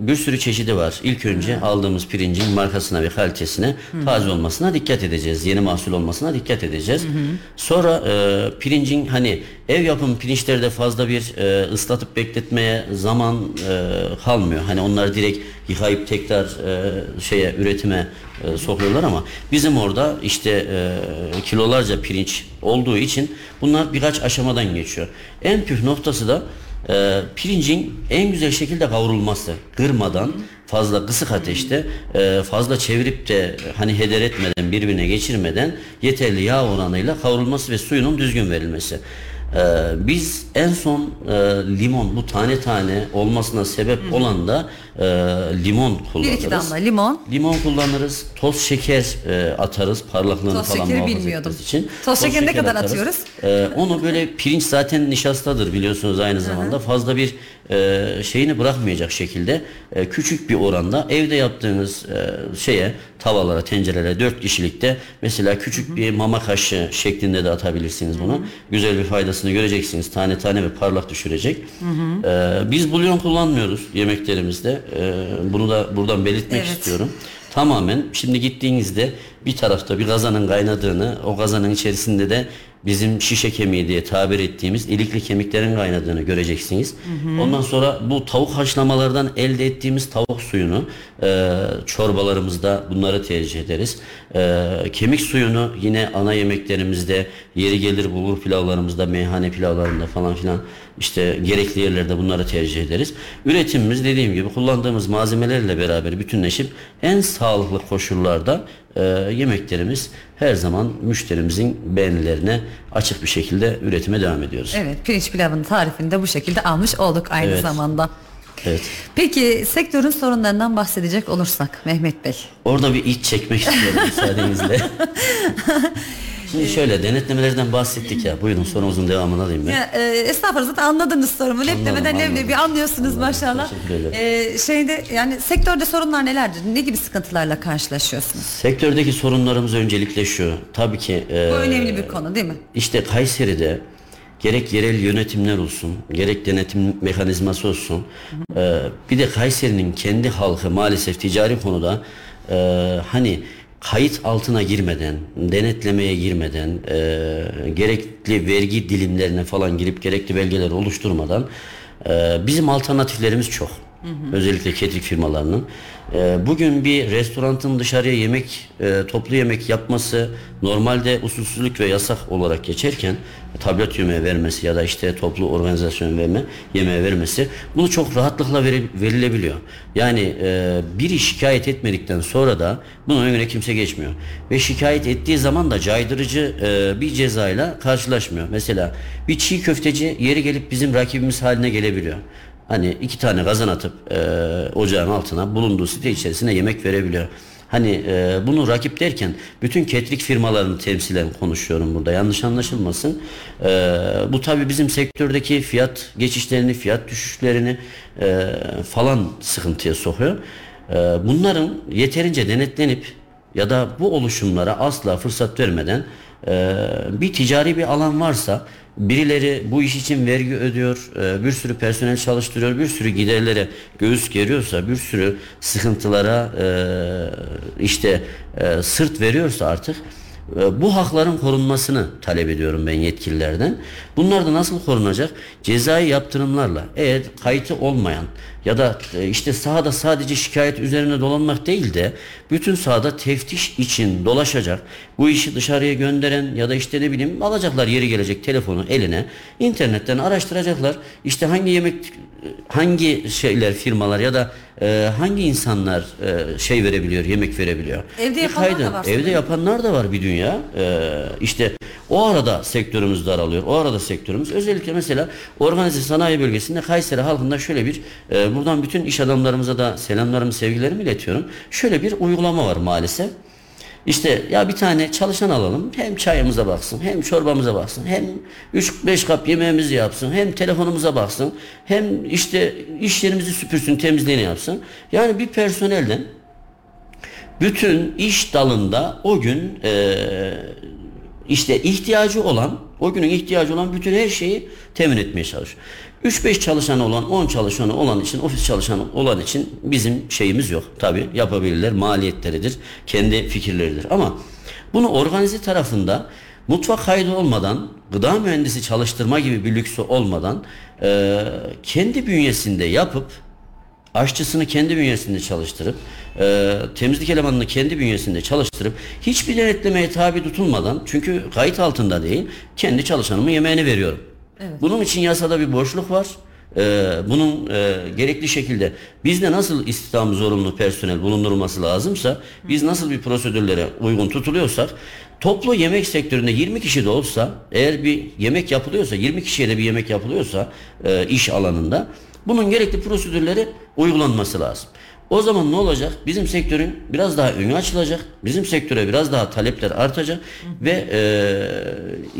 bir sürü çeşidi var. İlk önce aldığımız pirincin markasına ve kalitesine, taze olmasına dikkat edeceğiz. Yeni mahsul olmasına dikkat edeceğiz. Sonra e, pirincin hani ev yapım pirinçlerde fazla bir e, ıslatıp bekletmeye zaman e, kalmıyor. Hani onları direkt yıkayıp tekrar e, şeye üretime e, sokuyorlar ama bizim orada işte e, kilolarca pirinç olduğu için bunlar birkaç aşamadan geçiyor. En püf noktası da e, pirincin en güzel şekilde kavrulması. Kırmadan fazla kısık ateşte e, fazla çevirip de hani heder etmeden birbirine geçirmeden yeterli yağ oranıyla kavrulması ve suyunun düzgün verilmesi. Ee, biz en son e, limon bu tane tane olmasına sebep olan da e, limon Bir kullanırız. iki damla limon. Limon kullanırız, toz şeker e, atarız parlaklığını Toz falan şekeri bilmiyordum. için. Toz şekeri ne şeker kadar atarız. atıyoruz? E, onu böyle pirinç zaten nişastadır biliyorsunuz aynı zamanda. Fazla bir e, şeyini bırakmayacak şekilde e, küçük bir oranda evde yaptığınız e, şeye tavalara, tencerelere 4 kişilikte mesela küçük bir mama kaşığı şeklinde de atabilirsiniz bunu. Güzel bir faydasını göreceksiniz. Tane tane ve parlak düşürecek. E, biz bulyon kullanmıyoruz yemeklerimizde. E, bunu da buradan belirtmek Evet. istiyorum. Tamamen şimdi gittiğinizde bir tarafta bir kazanın kaynadığını, o kazanın içerisinde de bizim şişe kemiği diye tabir ettiğimiz ilikli kemiklerin kaynadığını göreceksiniz. Ondan sonra bu tavuk haşlamalardan elde ettiğimiz tavuk suyunu e, çorbalarımızda bunları tercih ederiz. E, kemik suyunu yine ana yemeklerimizde yeri gelir bulgur pilavlarımızda, meyhane pilavlarında falan filan işte gerekli yerlerde bunları tercih ederiz. Üretimimiz dediğim gibi kullandığımız malzemelerle beraber bütünleşip en sağlıklı koşullarda e, yemeklerimiz her zaman müşterimizin beğenilerine açık bir şekilde üretime devam ediyoruz. Evet pirinç pilavının tarifini de bu şekilde almış olduk aynı Evet. zamanda. Evet. Peki sektörün sorunlarından bahsedecek olursak Mehmet Bey. Orada bir iç çekmek istiyorum müsaadenizle. Şimdi şöyle denetlemelerden bahsettik ya. Buyurun sorumuzun devamını alayım ben. Ya, e, estağfurullah zaten anladınız sorumu. Leblemeden anladım. leblebi anlıyorsunuz Anladım, maşallah. teşekkür ederim. E, şeyde yani sektörde sorunlar nelerdir? Ne gibi sıkıntılarla karşılaşıyorsunuz? Sektördeki sorunlarımız öncelikle şu. Tabii ki e, Bu önemli bir konu değil mi? İşte Kayseri'de gerek yerel yönetimler olsun, gerek denetim mekanizması olsun. e, bir de Kayseri'nin kendi halkı maalesef ticari konuda e, hani kayıt altına girmeden, denetlemeye girmeden, e, gerekli vergi dilimlerine falan girip gerekli belgeleri oluşturmadan e, bizim alternatiflerimiz çok. Özellikle catering firmalarının. E, bugün bir restoranın dışarıya yemek, e, toplu yemek yapması normalde usulsüzlük ve yasak olarak geçerken tablet yemeği vermesi ya da işte toplu organizasyon verme, yemeğe vermesi bunu çok rahatlıkla veri- verilebiliyor. Yani e, biri şikayet etmedikten sonra da bunun önüne kimse geçmiyor. Ve şikayet ettiği zaman da caydırıcı e, bir cezayla karşılaşmıyor. Mesela bir çiğ köfteci yeri gelip bizim rakibimiz haline gelebiliyor. Hani iki tane kazan atıp e, ocağın altına bulunduğu site içerisine yemek verebiliyor. Hani e, bunu rakip derken bütün ketrik firmalarını temsilen konuşuyorum burada yanlış anlaşılmasın. E, bu tabi bizim sektördeki fiyat geçişlerini, fiyat düşüşlerini e, falan sıkıntıya sokuyor. E, bunların yeterince denetlenip ya da bu oluşumlara asla fırsat vermeden e, bir ticari bir alan varsa birileri bu iş için vergi ödüyor, e, bir sürü personel çalıştırıyor, bir sürü giderlere göğüs geriyorsa, bir sürü sıkıntılara e, işte e, sırt veriyorsa artık bu hakların korunmasını talep ediyorum ben yetkililerden. Bunlar da nasıl korunacak? Cezai yaptırımlarla. Eğer kayıtı olmayan ya da e, işte sahada sadece şikayet üzerine dolanmak değil de bütün sahada teftiş için dolaşacak. Bu işi dışarıya gönderen ya da işte ne bileyim alacaklar yeri gelecek telefonu eline. internetten araştıracaklar. İşte hangi yemek hangi şeyler firmalar ya da e, hangi insanlar e, şey verebiliyor, yemek verebiliyor. Evde yapanlar da kaydı- var Evde yapanlar da var bir dünya. Ee, işte o arada sektörümüz daralıyor. O arada sektörümüz özellikle mesela organize sanayi bölgesinde Kayseri halkında şöyle bir e, buradan bütün iş adamlarımıza da selamlarımı sevgilerimi iletiyorum. Şöyle bir uygulama var maalesef. İşte ya bir tane çalışan alalım. Hem çayımıza baksın, hem çorbamıza baksın, hem 3-5 kap yemeğimizi yapsın, hem telefonumuza baksın, hem işte iş yerimizi süpürsün, temizliğini yapsın. Yani bir personelden bütün iş dalında o gün eee, işte ihtiyacı olan, o günün ihtiyacı olan bütün her şeyi temin etmeye çalışıyor. 3-5 çalışanı olan, 10 çalışanı olan için, ofis çalışanı olan için bizim şeyimiz yok. Tabi yapabilirler, maliyetleridir, kendi fikirleridir. Ama bunu organize tarafında mutfak kaydı olmadan, gıda mühendisi çalıştırma gibi bir lüksü olmadan eee, kendi bünyesinde yapıp aşçısını kendi bünyesinde çalıştırıp e, temizlik elemanını kendi bünyesinde çalıştırıp hiçbir denetlemeye tabi tutulmadan çünkü kayıt altında değil kendi çalışanımın yemeğini veriyorum. Bunun için yasada bir boşluk var. E, bunun e, gerekli şekilde bizde nasıl istihdam zorunlu personel bulundurulması lazımsa biz nasıl bir prosedürlere uygun tutuluyorsak toplu yemek sektöründe 20 kişi de olsa eğer bir yemek yapılıyorsa 20 kişiye de bir yemek yapılıyorsa e, iş alanında bunun gerekli prosedürleri uygulanması lazım. O zaman ne olacak? Bizim sektörün biraz daha önü açılacak. Bizim sektöre biraz daha talepler artacak ve e,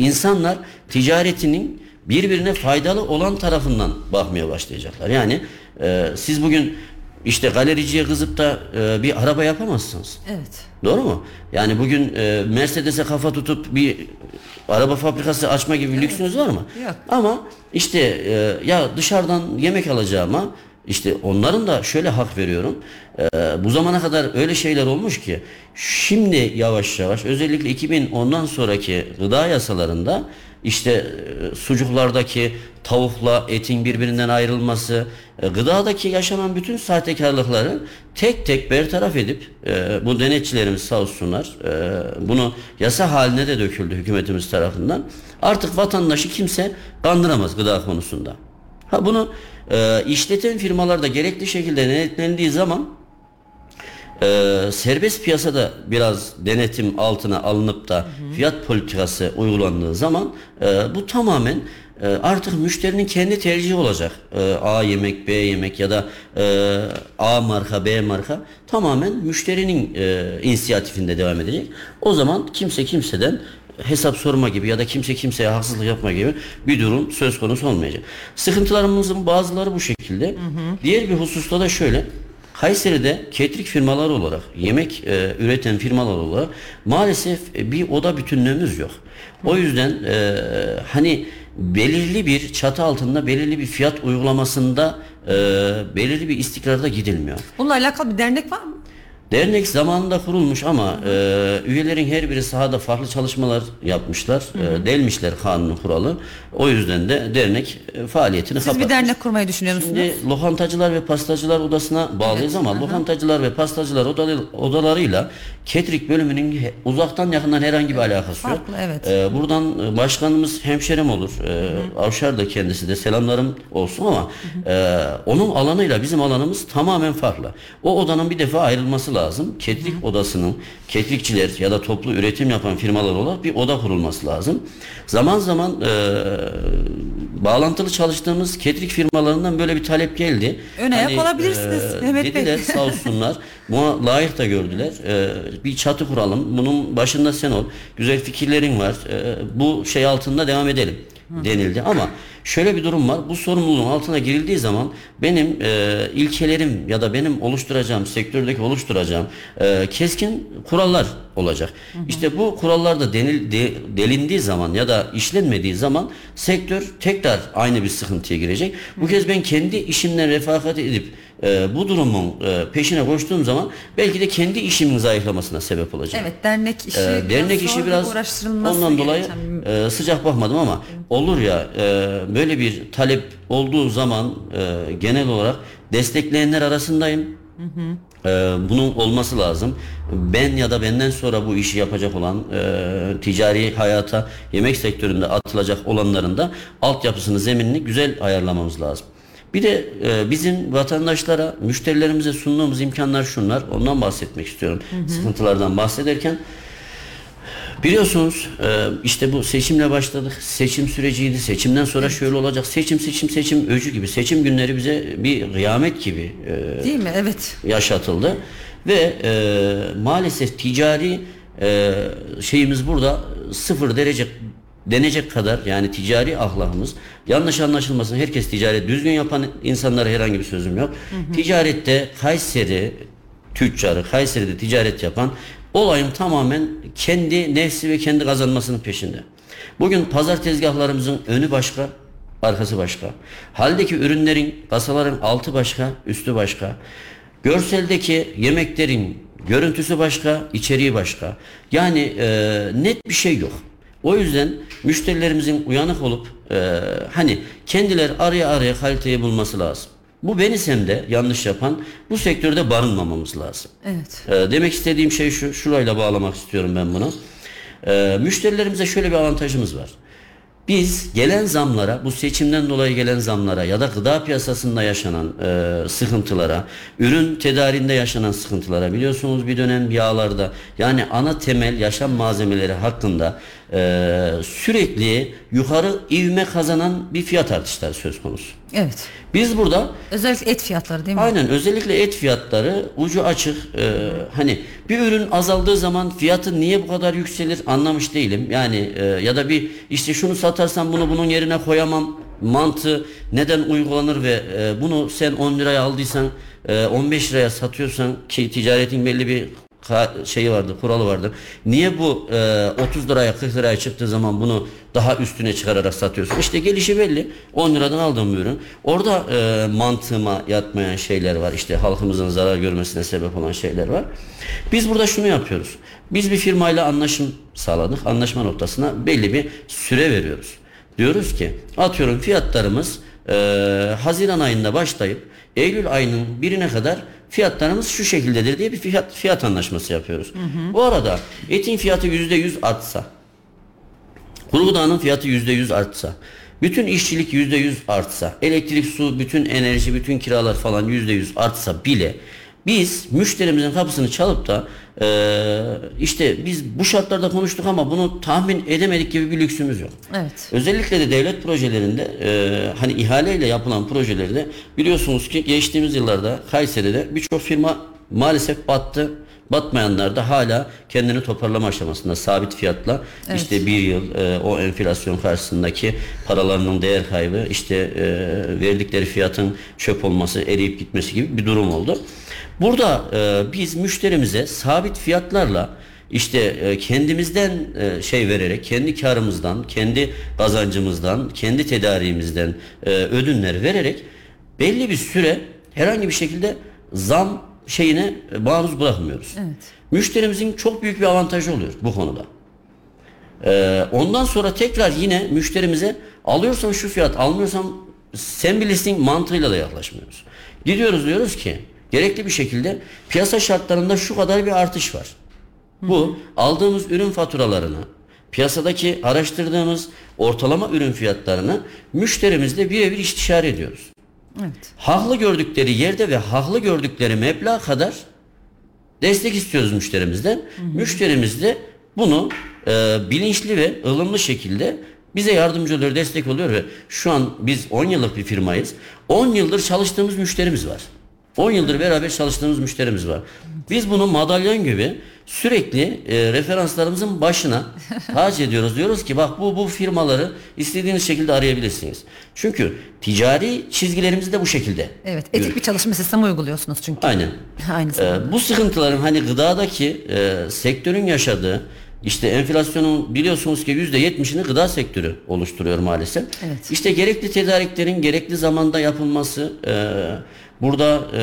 insanlar ticaretinin birbirine faydalı olan tarafından bakmaya başlayacaklar. Yani e, siz bugün işte galericiye kızıp da e, bir araba yapamazsınız. Evet. Doğru mu? Yani bugün e, Mercedes'e kafa tutup bir araba fabrikası açma gibi bir lüksünüz var mı? Yok. Ama işte e, ya dışarıdan yemek alacağıma işte onların da şöyle hak veriyorum. E, bu zamana kadar öyle şeyler olmuş ki şimdi yavaş yavaş özellikle 2010'dan sonraki gıda yasalarında işte e, sucuklardaki tavukla etin birbirinden ayrılması, e, gıdadaki yaşanan bütün sahtekarlıkları tek tek bertaraf edip e, bu denetçilerimiz sağ olsunlar bunu yasa haline de döküldü hükümetimiz tarafından. Artık vatandaşı kimse kandıramaz gıda konusunda. Ha bunu işleten firmalarda gerekli şekilde denetlendiği zaman e, serbest piyasada biraz denetim altına alınıp da fiyat politikası uygulandığı zaman e, bu tamamen e, artık müşterinin kendi tercihi olacak. E, A yemek, B yemek ya da e, A marka, B marka tamamen müşterinin e, inisiyatifinde devam edecek. O zaman kimse kimseden hesap sorma gibi ya da kimse kimseye haksızlık yapma gibi bir durum söz konusu olmayacak. Sıkıntılarımızın bazıları bu şekilde. Diğer bir hususta da şöyle. Kayseri'de catering firmaları olarak, yemek e, üreten firmalar olarak maalesef e, bir oda bütünlüğümüz yok. O yüzden e, hani belirli bir çatı altında belirli bir fiyat uygulamasında e, belirli bir istikrarda gidilmiyor. Bununla alakalı bir dernek var mı? Dernek zamanında kurulmuş ama e, üyelerin her biri sahada farklı çalışmalar yapmışlar. E, delmişler kanunu kuralı. O yüzden de dernek e, faaliyetini Siz kapatmış. bir dernek kurmayı düşünüyor musunuz? Şimdi lokantacılar ve pastacılar odasına bağlıyız ama lokantacılar ve pastacılar odalı- odalarıyla ketrik bölümünün he- uzaktan yakından herhangi bir alakası yok. Farklı, evet. Ee, buradan e, başkanımız hemşerim olur. Ee, Avşar da kendisi de selamlarım olsun ama e, onun alanıyla bizim alanımız tamamen farklı. O odanın bir defa ayrılması lazım. Ketrik odasının ketrikçiler ya da toplu üretim yapan firmalar olarak bir oda kurulması lazım. Zaman zaman e, bağlantılı çalıştığımız ketrik firmalarından böyle bir talep geldi. Ön ayak olabilirsiniz, Mehmet Bey. dediler sağ olsunlar. Buna layık da gördüler. Ee, bir çatı kuralım. Bunun başında sen ol. Güzel fikirlerin var. Ee, bu şey altında devam edelim denildi. Ama şöyle bir durum var. Bu sorumluluğun altına girildiği zaman benim e, ilkelerim ya da benim oluşturacağım, sektördeki oluşturacağım e, keskin kurallar olacak. İşte bu kurallar da denil, de- delindiği zaman ya da işlenmediği zaman sektör tekrar aynı bir sıkıntıya girecek. Bu kez ben kendi işimden refakat edip e, bu durumun e, peşine koştuğum zaman belki de kendi işimin zayıflamasına sebep olacak. Evet dernek işi Ee, dernek zor işi biraz ondan dolayı e, sıcak bakmadım ama olur ya e, böyle bir talep olduğu zaman e, genel olarak destekleyenler arasındayım. E, bunun olması lazım. Ben ya da benden sonra bu işi yapacak olan e, ticari hayata yemek sektöründe atılacak olanların da altyapısını zeminini güzel ayarlamamız lazım. Bir de e, bizim vatandaşlara, müşterilerimize sunduğumuz imkanlar şunlar. Ondan bahsetmek istiyorum. Sıkıntılardan bahsederken Biliyorsunuz e, işte bu seçimle başladık. Seçim süreciydi. Seçimden sonra şöyle olacak. Seçim seçim seçim öcü gibi. Seçim günleri bize bir kıyamet gibi e, Değil mi? Evet. yaşatıldı. Ve e, maalesef ticari şeyimiz burada sıfır derece denecek kadar yani ticari ahlakımız yanlış anlaşılmasın herkes ticaret düzgün yapan insanlara herhangi bir sözüm yok. Ticarette Kayseri tüccarı Kayseri'de ticaret yapan olayın tamamen kendi nefsi ve kendi kazanmasının peşinde. Bugün pazar tezgahlarımızın önü başka, arkası başka. Haldeki ürünlerin, kasaların altı başka, üstü başka. Görseldeki yemeklerin görüntüsü başka, içeriği başka. Yani e, net bir şey yok. O yüzden müşterilerimizin uyanık olup e, hani kendiler araya araya kaliteyi bulması lazım. Bu benisem de yanlış yapan bu sektörde barınmamamız lazım. Evet. Ee, demek istediğim şey şu, şurayla bağlamak istiyorum ben bunu. Ee, müşterilerimize şöyle bir avantajımız var. Biz gelen zamlara, bu seçimden dolayı gelen zamlara ya da gıda piyasasında yaşanan e, sıkıntılara, ürün tedariğinde yaşanan sıkıntılara biliyorsunuz bir dönem yağlarda yani ana temel yaşam malzemeleri hakkında e, sürekli yukarı ivme kazanan bir fiyat artışları söz konusu. Evet. Biz burada Özellikle et fiyatları değil mi? Aynen özellikle et fiyatları ucu açık. Ee, hani bir ürün azaldığı zaman fiyatı niye bu kadar yükselir anlamış değilim. Yani e, ya da bir işte şunu satarsam bunu bunun yerine koyamam mantığı neden uygulanır ve e, bunu sen 10 liraya aldıysan e, 15 liraya satıyorsan ki ticaretin belli bir şeyi vardır, kuralı vardır. Niye bu e, 30 liraya 40 liraya çıktığı zaman bunu daha üstüne çıkararak satıyorsun? İşte gelişi belli. 10 liradan aldığım ürün. Orada e, mantığıma yatmayan şeyler var. İşte halkımızın zarar görmesine sebep olan şeyler var. Biz burada şunu yapıyoruz. Biz bir firmayla anlaşım sağladık. Anlaşma noktasına belli bir süre veriyoruz. Diyoruz ki atıyorum fiyatlarımız e, Haziran ayında başlayıp Eylül ayının birine kadar fiyatlarımız şu şekildedir diye bir fiyat, fiyat anlaşması yapıyoruz. Bu arada etin fiyatı yüzde yüz artsa, kuru gıdanın fiyatı yüzde yüz artsa, bütün işçilik yüzde yüz artsa, elektrik, su, bütün enerji, bütün kiralar falan yüzde yüz artsa bile biz müşterimizin kapısını çalıp da eee, işte biz bu şartlarda konuştuk ama bunu tahmin edemedik gibi bir lüksümüz yok. Evet. Özellikle de devlet projelerinde e, hani ihaleyle yapılan projelerde biliyorsunuz ki geçtiğimiz yıllarda Kayseri'de birçok firma maalesef battı Batmayanlar da hala kendini toparlama aşamasında sabit fiyatla işte bir yıl e, o enflasyon karşısındaki paralarının değer kaybı işte e, verdikleri fiyatın çöp olması eriyip gitmesi gibi bir durum oldu. Burada e, biz müşterimize sabit fiyatlarla işte e, kendimizden e, şey vererek, kendi karımızdan, kendi kazancımızdan, kendi tedariğimizden e, ödünler vererek belli bir süre herhangi bir şekilde zam şeyine e, maruz bırakmıyoruz. Evet. Müşterimizin çok büyük bir avantajı oluyor bu konuda. Ee, ondan sonra tekrar yine müşterimize alıyorsan şu fiyat, almıyorsan sen bilirsin mantığıyla da yaklaşmıyoruz. Gidiyoruz diyoruz ki gerekli bir şekilde piyasa şartlarında şu kadar bir artış var. Bu aldığımız ürün faturalarını, piyasadaki araştırdığımız ortalama ürün fiyatlarını müşterimizle birebir istişare ediyoruz. Evet. Haklı gördükleri yerde ve haklı gördükleri meblağ kadar destek istiyoruz müşterimizden. Müşterimiz de bunu e, bilinçli ve ılımlı şekilde bize yardımcı oluyor, destek oluyor ve şu an biz 10 yıllık bir firmayız. 10 yıldır çalıştığımız müşterimiz var. 10 yıldır beraber çalıştığımız müşterimiz var. Biz bunu madalyon gibi sürekli e, referanslarımızın başına tac ediyoruz. Diyoruz ki bak bu bu firmaları istediğiniz şekilde arayabilirsiniz. Çünkü ticari çizgilerimiz de bu şekilde. Evet. Etik bir çalışma sistemi uyguluyorsunuz çünkü. Aynen. Aynı zamanda. bu sıkıntıların hani gıdadaki e, sektörün yaşadığı işte enflasyonun biliyorsunuz ki yüzde yetmişini gıda sektörü oluşturuyor maalesef. Evet. İşte gerekli tedariklerin gerekli zamanda yapılması e, burada e,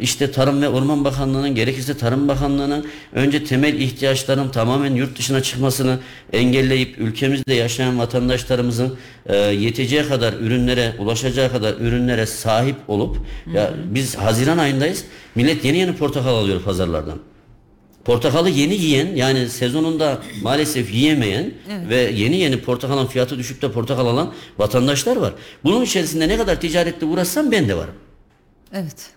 işte Tarım ve Orman Bakanlığı'nın gerekirse Tarım Bakanlığı'nın önce temel ihtiyaçların tamamen yurt dışına çıkmasını engelleyip ülkemizde yaşayan vatandaşlarımızın e, yeteceği kadar ürünlere ulaşacağı kadar ürünlere sahip olup ya biz Haziran ayındayız millet yeni yeni portakal alıyor pazarlardan. Portakalı yeni yiyen yani sezonunda maalesef yiyemeyen ve yeni yeni portakalın fiyatı düşük de portakal alan vatandaşlar var. Bunun içerisinde ne kadar ticaretle uğraşsam ben de varım. Evet.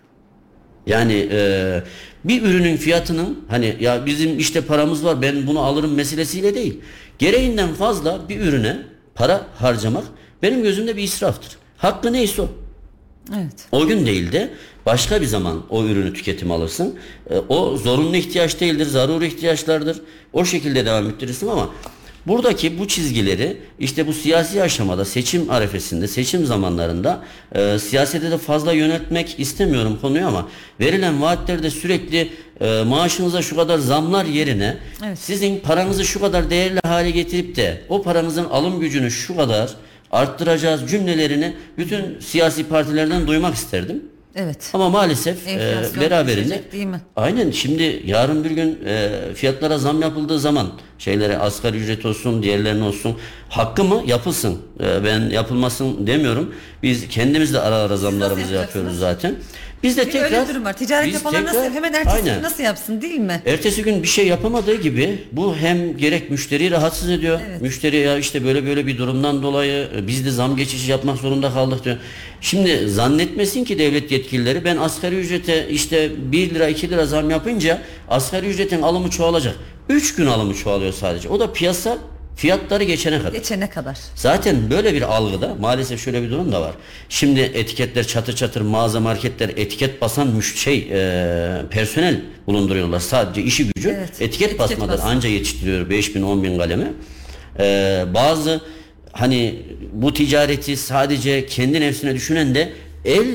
Yani e, bir ürünün fiyatının hani ya bizim işte paramız var ben bunu alırım meselesiyle değil. Gereğinden fazla bir ürüne para harcamak benim gözümde bir israftır. Hakkı neyse o. Evet. O gün değil de başka bir zaman o ürünü tüketim alırsın. E, o zorunlu ihtiyaç değildir, zaruri ihtiyaçlardır. O şekilde devam ettirirsin ama buradaki bu çizgileri işte bu siyasi aşamada seçim arefesinde, seçim zamanlarında e, siyasete de fazla yöneltmek istemiyorum konuyu ama verilen vaatlerde sürekli e, maaşınıza şu kadar zamlar yerine Evet. sizin paranızı şu kadar değerli hale getirip de o paranızın alım gücünü şu kadar arttıracağız cümlelerini bütün siyasi partilerden duymak isterdim. Evet. Ama maalesef e, beraberinde değil mi? aynen şimdi yarın bir gün e, fiyatlara zam yapıldığı zaman şeylere asgari ücret olsun diğerlerine olsun hakkı mı yapılsın E, ben yapılmasın demiyorum biz kendimiz de ara ara zamlarımızı yapıyoruz zaten biz de Bir tekrar öyle durum var. Ticaret biz yapanlar nasıl tekrar- hemen ertesi Aynen. gün nasıl yapsın değil mi? Ertesi gün bir şey yapamadığı gibi bu hem gerek müşteriyi rahatsız ediyor. Evet. Müşteri ya işte böyle böyle bir durumdan dolayı e, biz de zam geçişi yapmak zorunda kaldık diyor. Şimdi zannetmesin ki devlet yetkilileri ben asgari ücrete işte 1 lira 2 lira zam yapınca asgari ücretin alımı çoğalacak. 3 gün alımı çoğalıyor sadece. O da piyasa fiyatları geçene kadar. Geçene kadar. Zaten böyle bir algıda maalesef şöyle bir durum da var. Şimdi etiketler çatır çatır mağaza marketler etiket basan müş şey e, personel bulunduruyorlar. Sadece işi gücü Evet, etiket, etiket basmadan basın. anca yetiştiriyor 5 bin 10 bin kalemi. E, bazı hani bu ticareti sadece kendi nefsine düşünen de el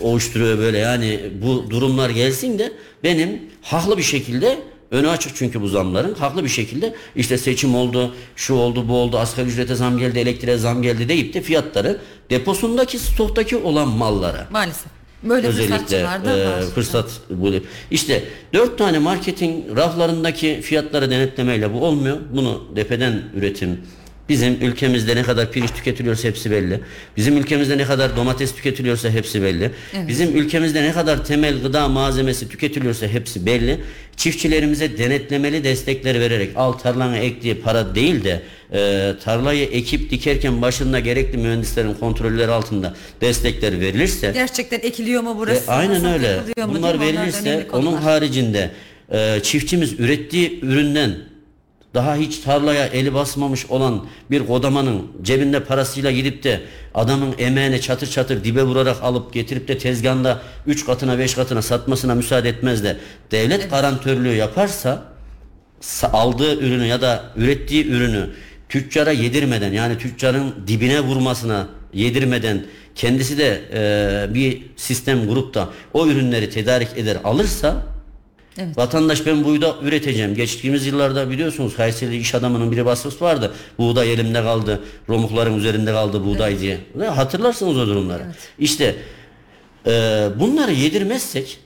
oluşturuyor böyle yani bu durumlar gelsin de benim haklı bir şekilde önü açık çünkü bu zamların haklı bir şekilde işte seçim oldu şu oldu bu oldu asgari ücrete zam geldi elektriğe zam geldi deyip de fiyatları deposundaki stoktaki olan mallara Maalesef. Böyle özellikle e, fırsat bu. İşte dört tane marketin raflarındaki fiyatları denetlemeyle bu olmuyor. Bunu depeden üretim Bizim ülkemizde ne kadar pirinç tüketiliyorsa hepsi belli. Bizim ülkemizde ne kadar domates tüketiliyorsa hepsi belli. Bizim ülkemizde ne kadar temel gıda malzemesi tüketiliyorsa hepsi belli. Çiftçilerimize denetlemeli destekler vererek al tarlana ektiği para değil de e, tarlayı ekip dikerken başında gerekli mühendislerin kontrolleri altında destekler verilirse Gerçekten ekiliyor mu burası? e, aynen öyle. mu? Bunlar verilirse onun haricinde e, çiftçimiz ürettiği üründen daha hiç tarlaya eli basmamış olan bir kodamanın cebinde parasıyla gidip de adamın emeğine çatır çatır dibe vurarak alıp getirip de tezgahında 3 katına 5 katına satmasına müsaade etmez de devlet evet. garantörlüğü yaparsa aldığı ürünü ya da ürettiği ürünü tüccara yedirmeden yani tüccarın dibine vurmasına yedirmeden kendisi de e, bir sistem grupta o ürünleri tedarik eder alırsa Evet. Vatandaş ben buğda üreteceğim. Geçtiğimiz yıllarda biliyorsunuz Kayseri iş adamının biri vasıfı vardı. Buğday elimde kaldı. Romukların üzerinde kaldı buğday evet. diye. Hatırlarsınız o durumları. Evet. İşte e, bunları yedirmezsek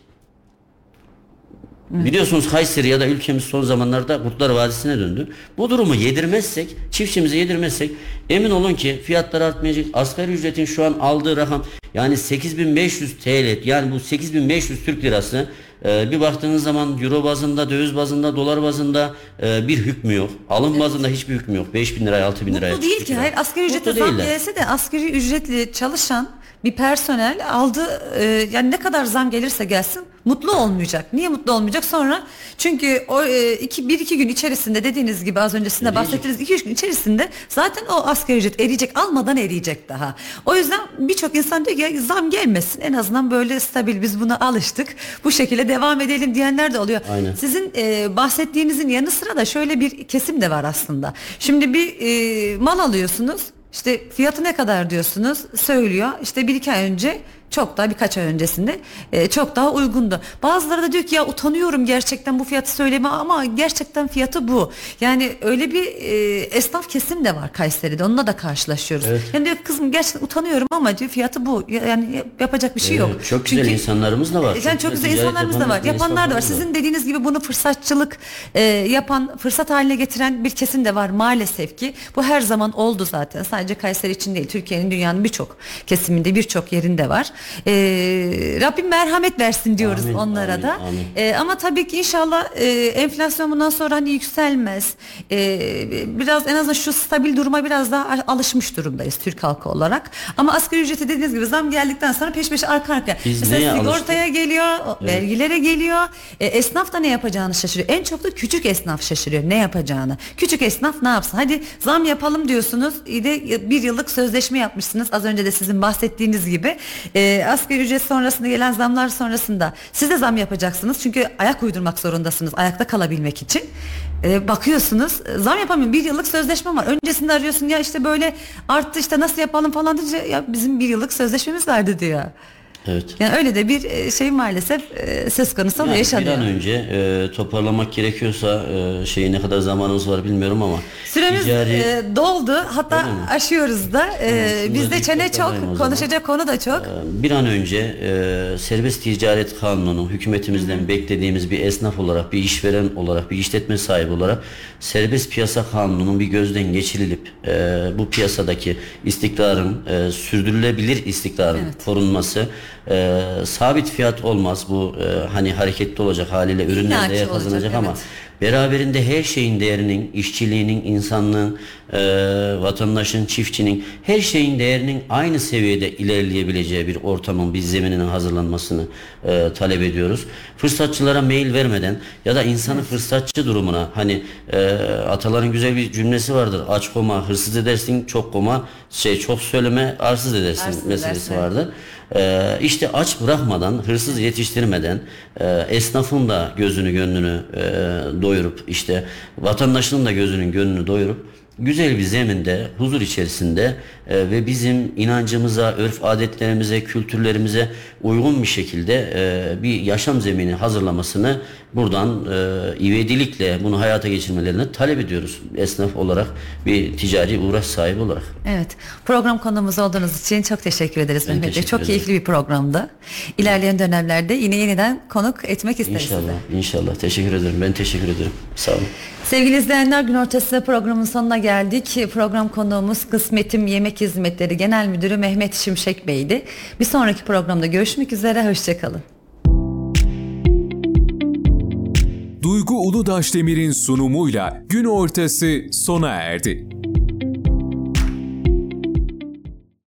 Biliyorsunuz Kayseri ya da ülkemiz son zamanlarda Kurtlar Vadisi'ne döndü. Bu durumu yedirmezsek, çiftçimize yedirmezsek emin olun ki fiyatlar artmayacak. Asgari ücretin şu an aldığı rakam yani 8500 TL yani bu 8500 Türk lirası e, bir baktığınız zaman euro bazında, döviz bazında, dolar bazında e, bir hükmü yok. Alım evet. bazında hiçbir hükmü yok. 5000 liraya 6000 liraya. Mutlu değil ki. Hayır asgari ücrete zam gelse de asgari ücretli çalışan bir personel aldı e, yani ne kadar zam gelirse gelsin mutlu olmayacak. Niye mutlu olmayacak? Sonra çünkü o e, iki, bir iki gün içerisinde dediğiniz gibi az öncesinde bahsettiğiniz iki üç gün içerisinde zaten o asgari ücret eriyecek almadan eriyecek daha. O yüzden birçok insan diyor ki zam gelmesin en azından böyle stabil biz buna alıştık. Bu şekilde devam edelim diyenler de oluyor. Aynen. Sizin e, bahsettiğinizin yanı sıra da şöyle bir kesim de var aslında. Şimdi bir e, mal alıyorsunuz işte fiyatı ne kadar diyorsunuz söylüyor. İşte bir iki ay önce çok daha birkaç ay öncesinde e, çok daha uygundu. Bazıları da diyor ki ya utanıyorum gerçekten bu fiyatı söyleme ama gerçekten fiyatı bu. Yani öyle bir e, esnaf kesim de var Kayseri'de onunla da karşılaşıyoruz. Evet. Yani diyor kızım gerçekten utanıyorum ama diyor fiyatı bu. Yani yapacak bir şey yok. çok güzel Çünkü, insanlarımız da var. Yani çok, çok güzel insanlarımız da var. Yapanlar da var. Sizin dediğiniz gibi bunu fırsatçılık e, yapan, fırsat haline getiren bir kesim de var maalesef ki. Bu her zaman oldu zaten. Sadece Kayseri için değil. Türkiye'nin dünyanın birçok kesiminde birçok yerinde var. E, Rabbim merhamet versin diyoruz amin, onlara amin, da. Amin. E, ama tabii ki inşallah e, enflasyon bundan sonra hani yükselmez. E, biraz en azından şu stabil duruma biraz daha alışmış durumdayız Türk halkı olarak. Ama asgari ücreti dediğiniz gibi zam geldikten sonra peş peşe arka arkaya. Biz Mesela sigortaya alıştık? geliyor, evet. vergilere geliyor. E, esnaf da ne yapacağını şaşırıyor. En çok da küçük esnaf şaşırıyor ne yapacağını. Küçük esnaf ne yapsın? Hadi zam yapalım diyorsunuz. de bir yıllık sözleşme yapmışsınız. Az önce de sizin bahsettiğiniz gibi. E, e, asgari ücret sonrasında gelen zamlar sonrasında siz de zam yapacaksınız. Çünkü ayak uydurmak zorundasınız ayakta kalabilmek için. E, bakıyorsunuz zam yapamıyorum bir yıllık sözleşme var. Öncesinde arıyorsun ya işte böyle arttı işte nasıl yapalım falan deyince ya bizim bir yıllık sözleşmemiz vardı diyor. Evet. Yani öyle de bir e, şey maalesef e, söz konusu yani yaşanıyor. Bir an önce e, toparlamak gerekiyorsa e, şeyi ne kadar zamanımız var bilmiyorum ama süremiz ticari... e, doldu hatta aşıyoruz da e, bizde çene çok konuşacak konu da çok. E, bir an önce e, serbest ticaret kanunu hükümetimizden Hı. beklediğimiz bir esnaf olarak bir işveren olarak bir işletme sahibi olarak serbest piyasa kanununun bir gözden geçirilip e, bu piyasadaki istikrarın e, sürdürülebilir istikrarın evet. korunması e, sabit fiyat olmaz bu e, hani hareketli olacak haliyle ürünler değer kazanacak ama evet. beraberinde her şeyin değerinin işçiliğinin insanlığın e, vatandaşın çiftçinin her şeyin değerinin aynı seviyede ilerleyebileceği bir ortamın bir zemininin hazırlanmasını e, talep ediyoruz. Fırsatçılara mail vermeden ya da insanı evet. fırsatçı durumuna hani e, ataların güzel bir cümlesi vardır aç koma hırsız edersin çok koma şey çok söyleme arsız edersin arsız meselesi edersin. vardır. Ee, işte aç bırakmadan, hırsız yetiştirmeden, e, esnafın da gözünü gönlünü e, doyurup, işte vatandaşın da gözünün gönlünü doyurup güzel bir zeminde, huzur içerisinde e, ve bizim inancımıza, örf adetlerimize, kültürlerimize uygun bir şekilde e, bir yaşam zemini hazırlamasını buradan e, ivedilikle bunu hayata geçirmelerini talep ediyoruz. Esnaf olarak bir ticari uğraş sahibi olarak. Evet. Program konumuz olduğunuz için çok teşekkür ederiz ben Mehmet Bey. Çok ederim. keyifli bir programdı. İlerleyen dönemlerde yine yeniden konuk etmek isteriz. İnşallah. Size. İnşallah. Teşekkür ederim. Ben teşekkür ederim. Sağ olun. Sevgili izleyenler gün ortası programın sonuna geldik. Program konuğumuz Kısmetim Yemek Hizmetleri Genel Müdürü Mehmet Şimşek Bey'di. Bir sonraki programda görüşmek üzere. Hoşçakalın. Duygu Uludaş Demir'in sunumuyla gün ortası sona erdi.